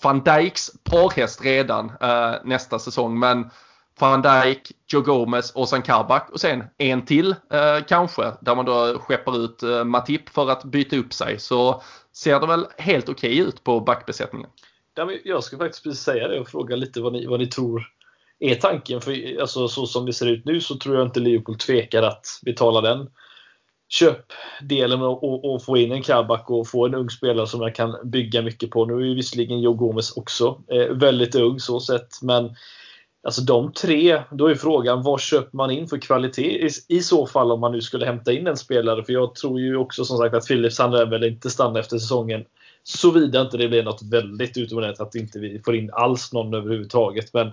[SPEAKER 1] van Dijks parhäst redan eh, nästa säsong. Men van Dijk, Joe Gomez, Ozan Kabak och sen en till eh, kanske. Där man då skeppar ut eh, Matip för att byta upp sig. Så ser det väl helt okej okay ut på backbesättningen.
[SPEAKER 3] Jag skulle faktiskt precis säga det och fråga lite vad ni, vad ni tror är tanken. För alltså, så som det ser ut nu så tror jag inte Liverpool tvekar att betala den köpdelen och, och, och få in en Kabak och få en ung spelare som jag kan bygga mycket på. Nu är ju visserligen Joe Gomez också eh, väldigt ung så sett, men Alltså de tre, då är frågan vad köper man in för kvalitet i, i så fall om man nu skulle hämta in en spelare? För jag tror ju också som sagt att Philips han väl inte stanna efter säsongen. Såvida inte det blir något väldigt utomordentligt att inte vi får in alls någon överhuvudtaget. Men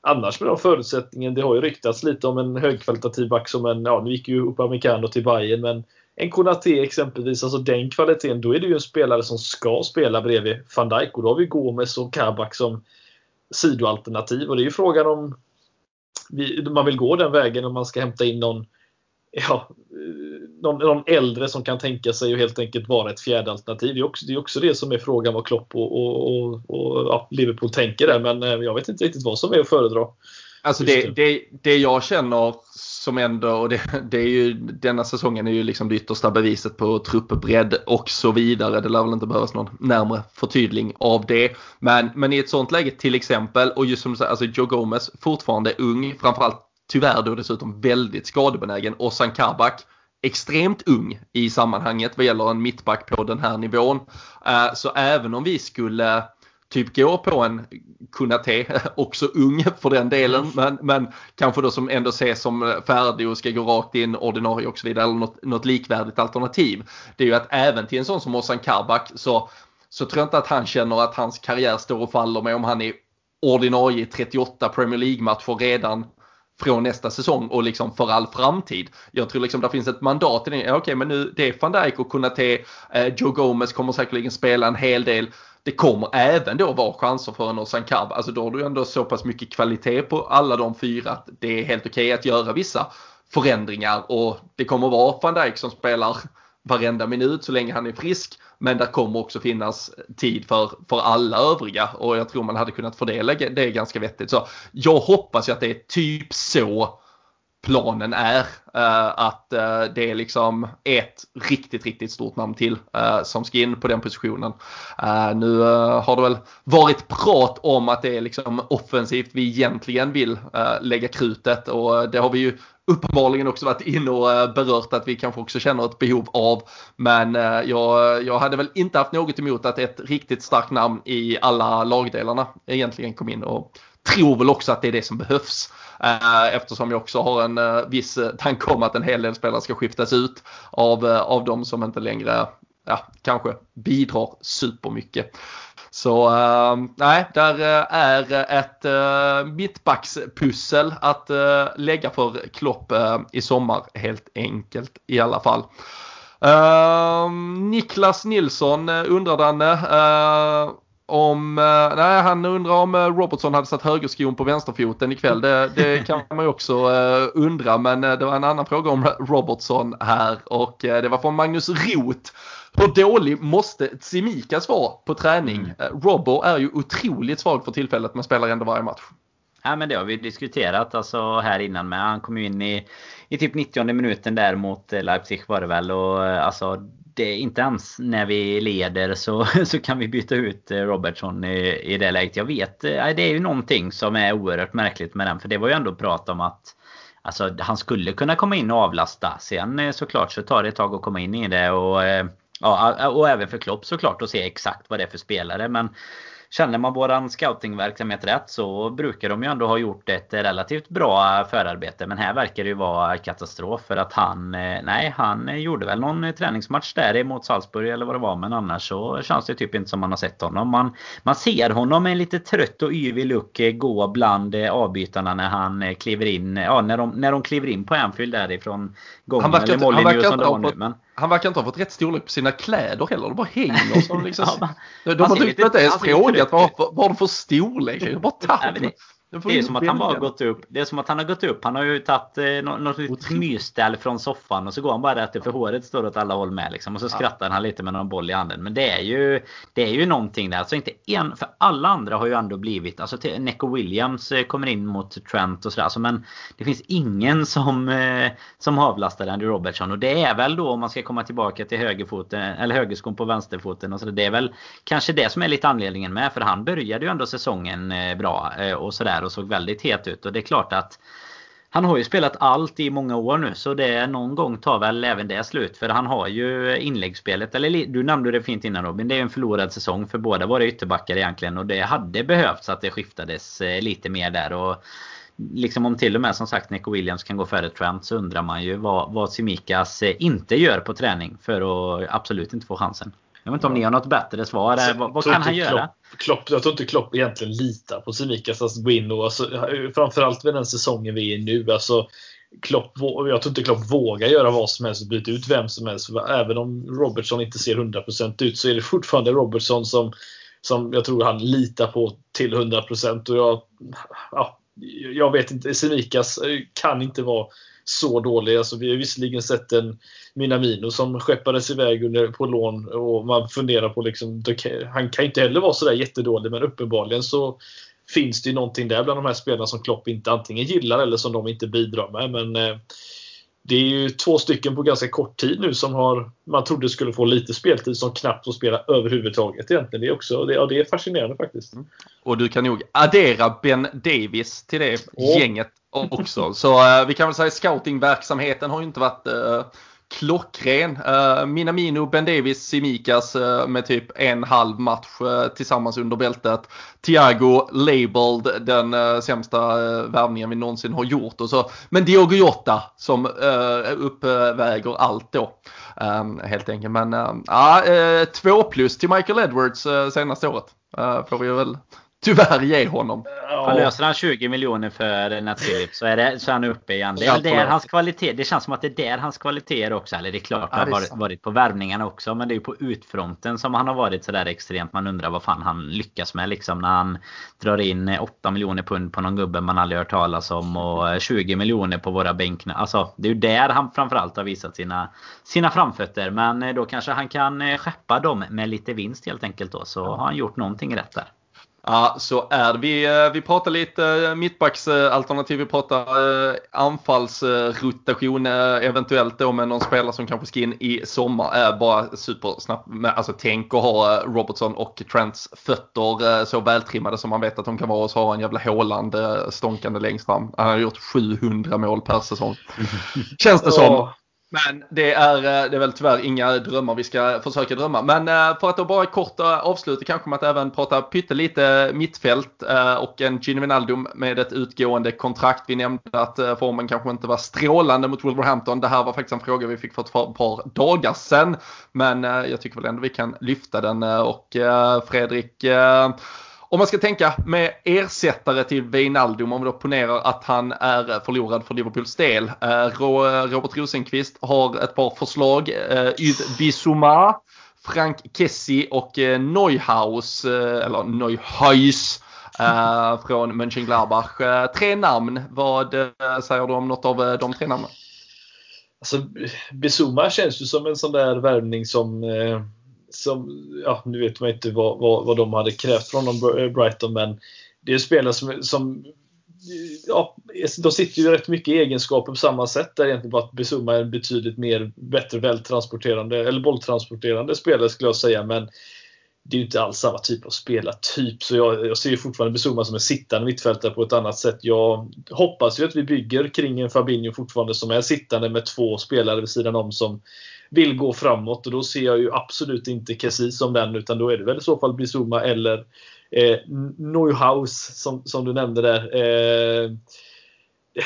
[SPEAKER 3] annars med de förutsättningen, det har ju ryktats lite om en högkvalitativ back som en, ja nu gick ju Upamecano till Bayern men en Konate exempelvis, alltså den kvaliteten, då är det ju en spelare som ska spela bredvid van Dijk och då har vi Gomes och Kabak som sidoalternativ. Och det är ju frågan om man vill gå den vägen om man ska hämta in någon, ja, någon, någon äldre som kan tänka sig att helt enkelt vara ett fjärde alternativ. Det är också det, är också det som är frågan vad Klopp och, och, och, och ja, Liverpool tänker där. Men eh, jag vet inte riktigt vad som är att föredra.
[SPEAKER 1] Alltså det, det, det jag känner som ändå, och det, det, är ju, denna säsongen är ju liksom det yttersta beviset på truppbredd och så vidare. Det lär väl inte behövas någon närmare förtydling av det. Men, men i ett sånt läge till exempel, och just som du säger, alltså Joe Gomez fortfarande ung, framförallt tyvärr då dessutom väldigt skadebenägen. Och San Kabak extremt ung i sammanhanget vad gäller en mittback på den här nivån. Eh, så även om vi skulle typ går på en Kunate, också ung för den delen, men, men kanske då som ändå ses som färdig och ska gå rakt in ordinarie och så vidare, eller något, något likvärdigt alternativ. Det är ju att även till en sån som Ozan Kabak så, så tror jag inte att han känner att hans karriär står och faller med om han är ordinarie i 38 Premier League-matcher redan från nästa säsong och liksom för all framtid. Jag tror liksom det finns ett mandat i det. Okej, okay, men nu det är van Dijk och Kunate, eh, Joe Gomez kommer säkerligen spela en hel del det kommer även då vara chanser för en Ozan Kab. Alltså då har du ändå så pass mycket kvalitet på alla de fyra att det är helt okej okay att göra vissa förändringar och det kommer vara van Dijk som spelar varenda minut så länge han är frisk. Men det kommer också finnas tid för, för alla övriga och jag tror man hade kunnat fördela det ganska vettigt. Så jag hoppas ju att det är typ så planen är. Eh, att eh, det är liksom ett riktigt, riktigt stort namn till eh, som ska in på den positionen. nu har det väl varit prat om att det är liksom offensivt vi egentligen vill lägga krutet och det har vi ju uppenbarligen också varit inne och berört att vi kanske också känner ett behov av. Men jag, jag hade väl inte haft något emot att ett riktigt starkt namn i alla lagdelarna egentligen kom in och tror väl också att det är det som behövs. Eh, eftersom jag också har en eh, viss eh, tanke om att en hel del spelare ska skiftas ut av, av de som inte längre ja, kanske bidrar supermycket. Så äh, nej, där är ett äh, mittbackspussel att äh, lägga för Klopp äh, i sommar helt enkelt i alla fall. Niklas Nilsson undrar Danne om, eh, nej han undrar om eh, Robertson hade satt högerskon på vänsterfoten ikväll. Det, det kan man ju också uh, undra men det var en annan fråga om Robertson här och det var från Magnus Roth hur dålig måste Tsimikas vara på träning? Mm. Robbo är ju otroligt svag för tillfället men spelar ändå varje match.
[SPEAKER 2] Ja men det har vi diskuterat alltså här innan med. Han kom ju in i, i typ 90 minuten där mot eh, Leipzig var det väl. Och eh, alltså det, inte ens när vi leder så, så kan vi byta ut eh, Robertson i, i det läget. Jag vet, det är ju någonting som är oerhört märkligt med den. För det var ju ändå prat om att Alltså han skulle kunna komma in och avlasta. Sen såklart så tar det ett tag att komma in i det. Och, ja, och även för Klopp såklart att se exakt vad det är för spelare. Men Känner man våran scoutingverksamhet rätt så brukar de ju ändå ha gjort ett relativt bra förarbete. Men här verkar det ju vara katastrof för att han, eh, nej han gjorde väl någon träningsmatch där emot Salzburg eller vad det var. Men annars så känns det typ inte som man har sett honom. Man, man ser honom med en lite trött och yvig look eh, gå bland eh, avbytarna när han kliver in. Ja, när de, när de kliver in på Anfield därifrån. Gången,
[SPEAKER 1] han verkar, eller han verkar inte ha fått, men... han verkar inte ha fått rätt storlek på sina kläder heller. De bara hänger som liksom. ja, man, de har typ inte ens frågat vad, vad de för storlek? Är bara.
[SPEAKER 2] Det är som att han bara gått upp. Det är som att han har gått upp. Han har ju tagit eh, något litet mysställ från soffan och så går han bara rätt upp för håret står åt alla håll med liksom. Och så skrattar ja. han lite med någon boll i handen. Men det är ju Det är ju någonting där. Alltså inte en. För alla andra har ju ändå blivit. Alltså Neco Williams eh, kommer in mot Trent och sådär. Alltså, men det finns ingen som eh, Som avlastar Andy Robertson. Och det är väl då om man ska komma tillbaka till högerfoten. Eller högerskon på vänsterfoten. Och så det är väl kanske det som är lite anledningen med. För han började ju ändå säsongen eh, bra. Eh, och sådär här och såg väldigt het ut. Och det är klart att han har ju spelat allt i många år nu så det någon gång tar väl även det slut. För han har ju inläggsspelet, eller du nämnde det fint innan Robin. Det är en förlorad säsong för båda våra ytterbackar egentligen. Och det hade behövts att det skiftades eh, lite mer där. Och liksom om till och med som sagt Nico Williams kan gå före Trent så undrar man ju vad, vad Simikas eh, inte gör på träning för att absolut inte få chansen. Jag vet inte om ni har något bättre svar. Alltså, vad, vad kan han göra?
[SPEAKER 3] Klopp, jag tror inte Klopp egentligen litar på Simikas att gå in och alltså, framförallt med den säsongen vi är i nu. Alltså, Klopp, jag tror inte Klopp vågar göra vad som helst och byta ut vem som helst. Även om Robertson inte ser 100% ut så är det fortfarande Robertson som, som jag tror han litar på till 100% och jag, ja, jag vet inte, Semikas kan inte vara så dålig. Alltså, vi har visserligen sett en Minamino som skeppades iväg under, på lån och man funderar på liksom, han kan inte heller vara sådär jättedålig men uppenbarligen så finns det ju någonting där bland de här spelarna som Klopp inte antingen gillar eller som de inte bidrar med. Men eh, det är ju två stycken på ganska kort tid nu som har, man trodde skulle få lite speltid som knappt får spela överhuvudtaget egentligen. Det är, också, det, ja, det är fascinerande faktiskt. Mm.
[SPEAKER 1] Och du kan nog addera Ben Davis till det oh. gänget också. Så uh, vi kan väl säga scoutingverksamheten har ju inte varit uh, klockren. Eh, Minamino, Ben Davis, Simikas eh, med typ en halv match eh, tillsammans under bältet. Thiago labeled den sämsta värvningen vi någonsin har gjort. Och så. Men Diogo Jota som uppväger allt då. Ehm, helt enkelt. Men ja, två plus till Michael Edwards senaste året. får vi väl tyvärr ge honom.
[SPEAKER 2] Ja. Löser han 20 miljoner för Nat så är, det, så är han uppe igen. Det är där hans kvalitet. Det känns som att det är där hans kvaliteter också. Eller det är klart ja, det har varit, varit, på värvningarna också. Men det är ju på utfronten som han har varit sådär extremt. Man undrar vad fan han lyckas med liksom när han drar in 8 miljoner pund på någon gubbe man aldrig hört talas om. Och 20 miljoner på våra bänkna. Alltså det är ju där han framförallt har visat sina, sina framfötter. Men då kanske han kan skeppa dem med lite vinst helt enkelt då. Så har han gjort någonting rätt där.
[SPEAKER 1] Ja, så är det. Vi, eh, vi pratar lite eh, mittbacksalternativ, vi pratar eh, anfallsrotation eventuellt då med någon spelare som kanske ska in i sommar. Bara supersnabbt, alltså tänk att ha Robertson och Trents fötter så vältrimmade som man vet att de kan vara och så ha en jävla Håland stånkande längst fram. Han har gjort 700 mål per säsong. Känns det som. Men det är, eh, det är väl tyvärr inga drömmar vi ska försöka drömma. Men eh, för att då bara kort eh, avsluta kanske med att även prata pyttelite mittfält och en Gino Wijnaldum med ett utgående kontrakt. Vi nämnde att formen kanske inte var strålande mot Wolverhampton. Det här var faktiskt en fråga vi fick för ett par dagar sedan. Men jag tycker väl ändå vi kan lyfta den och Fredrik om man ska tänka med ersättare till Wijnaldum, om vi då ponerar att han är eh, förlorad för Liverpools del. Eh, eh, Robert Rosenqvist har ett par förslag. Yd Yves Bissouma, Frank Kessie och Neuhaus, eller Neuhaus från Mönchengladbach. Tre namn. Vad säger du om något av de tre namnen?
[SPEAKER 3] Alltså, Bizuma känns ju som en sån där värvning som, eh, som ja, nu vet man inte vad, vad, vad de hade krävt från dem, eh, Brighton, men det är spelare som, som ja, de sitter ju rätt mycket egenskaper på samma sätt. Där egentligen bara att Besumma är en betydligt mer bättre vältransporterande, eller bolltransporterande spelare skulle jag säga. Men det är ju inte alls samma typ av spelartyp. Så jag, jag ser ju fortfarande Besumma som en sittande mittfältare på ett annat sätt. Jag hoppas ju att vi bygger kring en Fabinho fortfarande som är sittande med två spelare vid sidan om som vill gå framåt. Och då ser jag ju absolut inte Kessie som den, utan då är det väl i så fall Bizuma eller eh, Neuhaus som, som du nämnde där. Eh,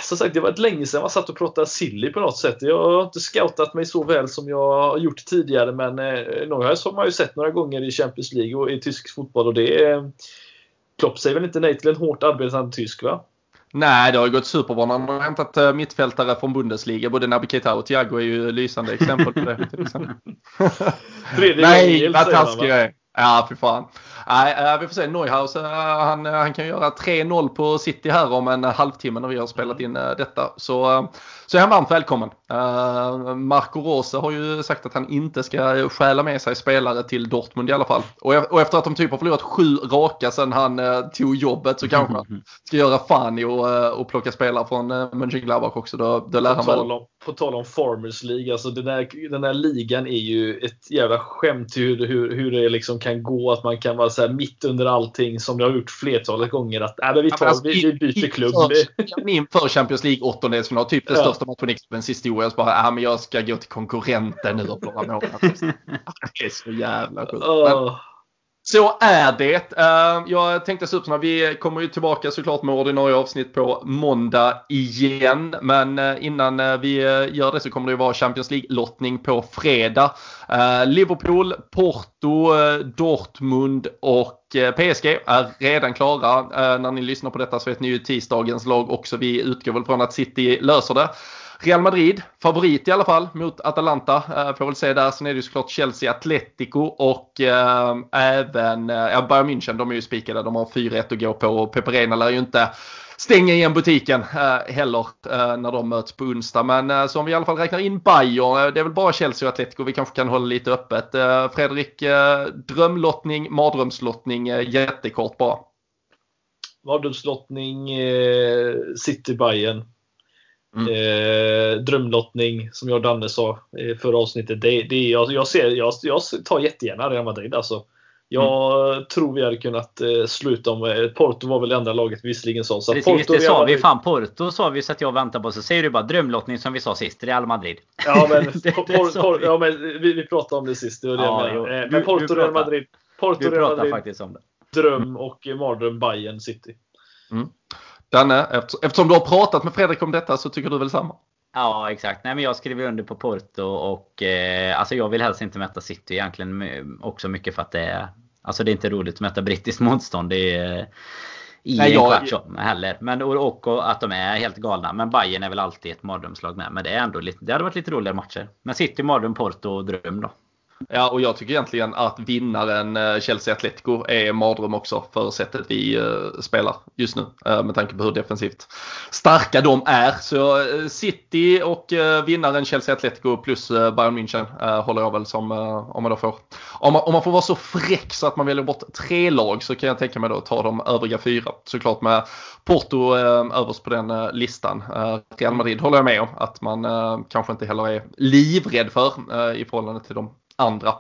[SPEAKER 3] som sagt, det var ett länge sedan man satt och pratade silly på något sätt. Jag har inte scoutat mig så väl som jag har gjort tidigare men eh, Neuhaus har man ju sett några gånger i Champions League och i tysk fotboll och det är eh, Klopp säger väl inte nej till en hårt arbetande tysk va?
[SPEAKER 1] Nej, det har gått superbra när man har hämtat eh, mittfältare från Bundesliga. Både Naby Keita och Thiago är ju lysande exempel på det. Nej, vad taskig jag är. Ja, för fan. Nej, vi får se. Neuhaus, eh, han, eh, han kan göra 3-0 på City här om en halvtimme när vi har spelat in eh, detta. Så, så är han varmt välkommen. Marco Rose har ju sagt att han inte ska stjäla med sig spelare till Dortmund i alla fall. Och, efter att de typ har förlorat sju raka sedan han tog jobbet så kanske han ska göra fan i och, och plocka spelare från Mönchengladbach också. Då, då lär han väl.
[SPEAKER 3] På tal om Farmers League, alltså den där, den där ligan är ju ett jävla skämt hur, hur, hur det liksom kan gå. Att man kan vara så mitt under allting som det har gjort flertalet gånger. Att äh, vi, tar, alltså, vi, vi byter klubb.
[SPEAKER 1] Inför Champions League åttondelsfinal, typ det ja. största matchen i klubbens historia. Så bara, äh, men jag ska gå till konkurrenten nu och några månader. det är så jävla sjukt. Så är det. Eh, jag tänkte Supersna, vi kommer ju tillbaka såklart med ordinarie avsnitt på måndag igen. Men eh, innan eh, vi gör det så kommer det ju vara Champions League-lottning på fredag. Liverpool, Porto, Dortmund och PSG är redan klara. När ni lyssnar på detta så vet ni ju tisdagens lag också. Vi utgår väl från att City löser det. Real Madrid, favorit i alla fall mot Atalanta. Eh, får väl se där. Sen är det ju såklart Chelsea, Atletico och eh, även eh, Bayern München. De är ju spikade. De har 4-1 att gå på och Peperena lär ju inte stänga igen butiken eh, heller eh, när de möts på onsdag. Men eh, så om vi i alla fall räknar in Bayern, eh, det är väl bara Chelsea och Atletico vi kanske kan hålla lite öppet. Eh, Fredrik, eh, drömlottning, mardrömslottning, jättekort bara.
[SPEAKER 3] Mardrömslottning, City Bayern. Mm. Eh, drömlottning som jag och Danne sa i förra avsnittet. Det, det, jag, jag, ser, jag, jag tar jättegärna Real Madrid. Alltså. Jag mm. tror vi hade kunnat eh, sluta om eh, Porto var väl det enda laget visserligen sa.
[SPEAKER 2] Så Precis, Porto, det sa vi. Fan Porto sa vi så att jag väntar på. Så säger du bara drömlottning som vi sa sist. Real Madrid.
[SPEAKER 3] Ja men, det, det por, por, ja, men vi, vi pratade om det sist. Det var det ja, jag men, men Porto, Real Madrid. Porto,
[SPEAKER 2] Real Madrid. faktiskt om det.
[SPEAKER 3] Dröm och mardröm Bayern City. Mm.
[SPEAKER 1] Danne, eftersom du har pratat med Fredrik om detta så tycker du väl samma?
[SPEAKER 2] Ja exakt. Nej, men jag skriver under på Porto och eh, alltså jag vill helst inte möta City egentligen också mycket för att det är Alltså det är inte roligt att möta brittiskt motstånd. Det är, i Nej, en kvart jag... heller. Men, och, och, att de är helt galna. Men Bayern är väl alltid ett mardrömslag med. Men det, är ändå lite, det hade varit lite roligare matcher. Men City, mardröm, Porto och dröm då.
[SPEAKER 1] Ja, och jag tycker egentligen att vinnaren eh, Chelsea Atletico är mardröm också för sättet vi eh, spelar just nu. Eh, med tanke på hur defensivt starka de är. Så City och vinnaren Chelsea Atletico plus Bayern München håller jag väl som, om man då får, om man, om man får vara så fräck så att man väljer bort tre lag så kan jag tänka mig då ta de övriga fyra. Såklart med Porto överst på den listan. Real Madrid håller jag med om att man kanske inte heller är livrädd för i förhållande till de andra.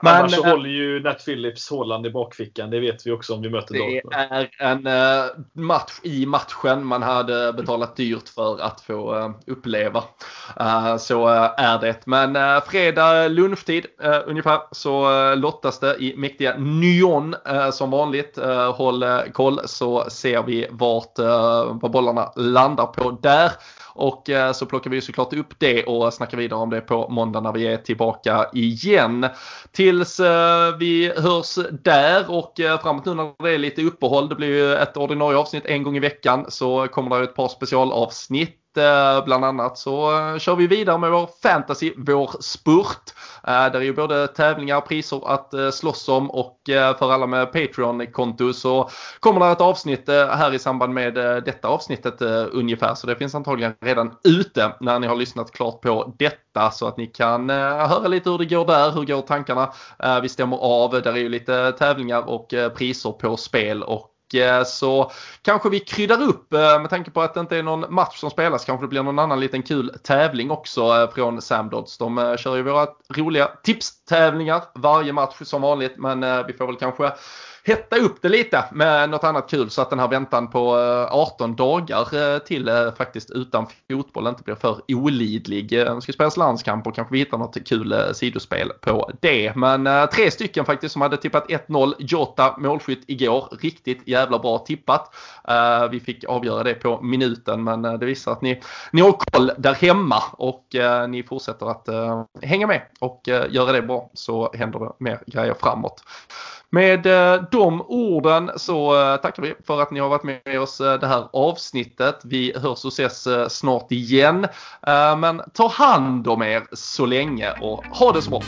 [SPEAKER 3] Men, Annars så äh, håller ju Nat Phillips Håland i bakfickan. Det vet vi också om vi möter
[SPEAKER 1] Dortmund. Det är en äh, match i matchen man hade betalat dyrt för att få äh, uppleva. så är det. Men fredag lunchtid ungefär så lottas det i mäktiga Nyon som vanligt. håll koll så ser vi vart vad bollarna landar på där. Och eh, så plockar vi såklart upp det och snackar vidare om det på måndag när vi är tillbaka igen. Tills eh, vi hörs där och eh, framåt nu när det är lite uppehåll, det blir ju ett ordinarie avsnitt en gång i veckan så kommer det ett par specialavsnitt. Eh, bland annat så eh, kör vi vidare med vår fantasy, vår spurt. Eh, där är ju både tävlingar och priser att slåss om och för alla med Patreon-konto så kommer det ett avsnitt här i samband med detta avsnittet ungefär. Så det finns antagligen redan ute när ni har lyssnat klart på detta så att ni kan höra lite hur det går där, hur går tankarna. Vi stämmer av, där är ju lite tävlingar och priser på spel och Eh, så kanske vi kryddar upp eh, med tanke på att det inte är någon match som spelas. Kanske det blir någon annan liten kul tävling också eh, från Samdods. De kör ju våra roliga tipstävlingar varje match som vanligt men vi får väl kanske hetta upp det lite med något annat kul så att den här väntan på eh, 18 dagar eh, till eh, faktiskt utan fotboll inte blir för olidlig. Det ska spelas landskamp och kanske vi hittar något kul sidospel på det. Men tre stycken faktiskt som hade tippat 1-0 Jota målskytt igår. Riktigt jävla bra tippat. Vi fick avgöra det på minuten men det visar att ni, ni har koll där hemma och ni fortsätter att hänga med och göra det bra så händer det mer grejer framåt. Med eh, de orden så eh, tackar vi för att ni har varit med oss eh, det här avsnittet. Vi hörs och ses snart igen. Men ta hand om er så länge och ha det så bra!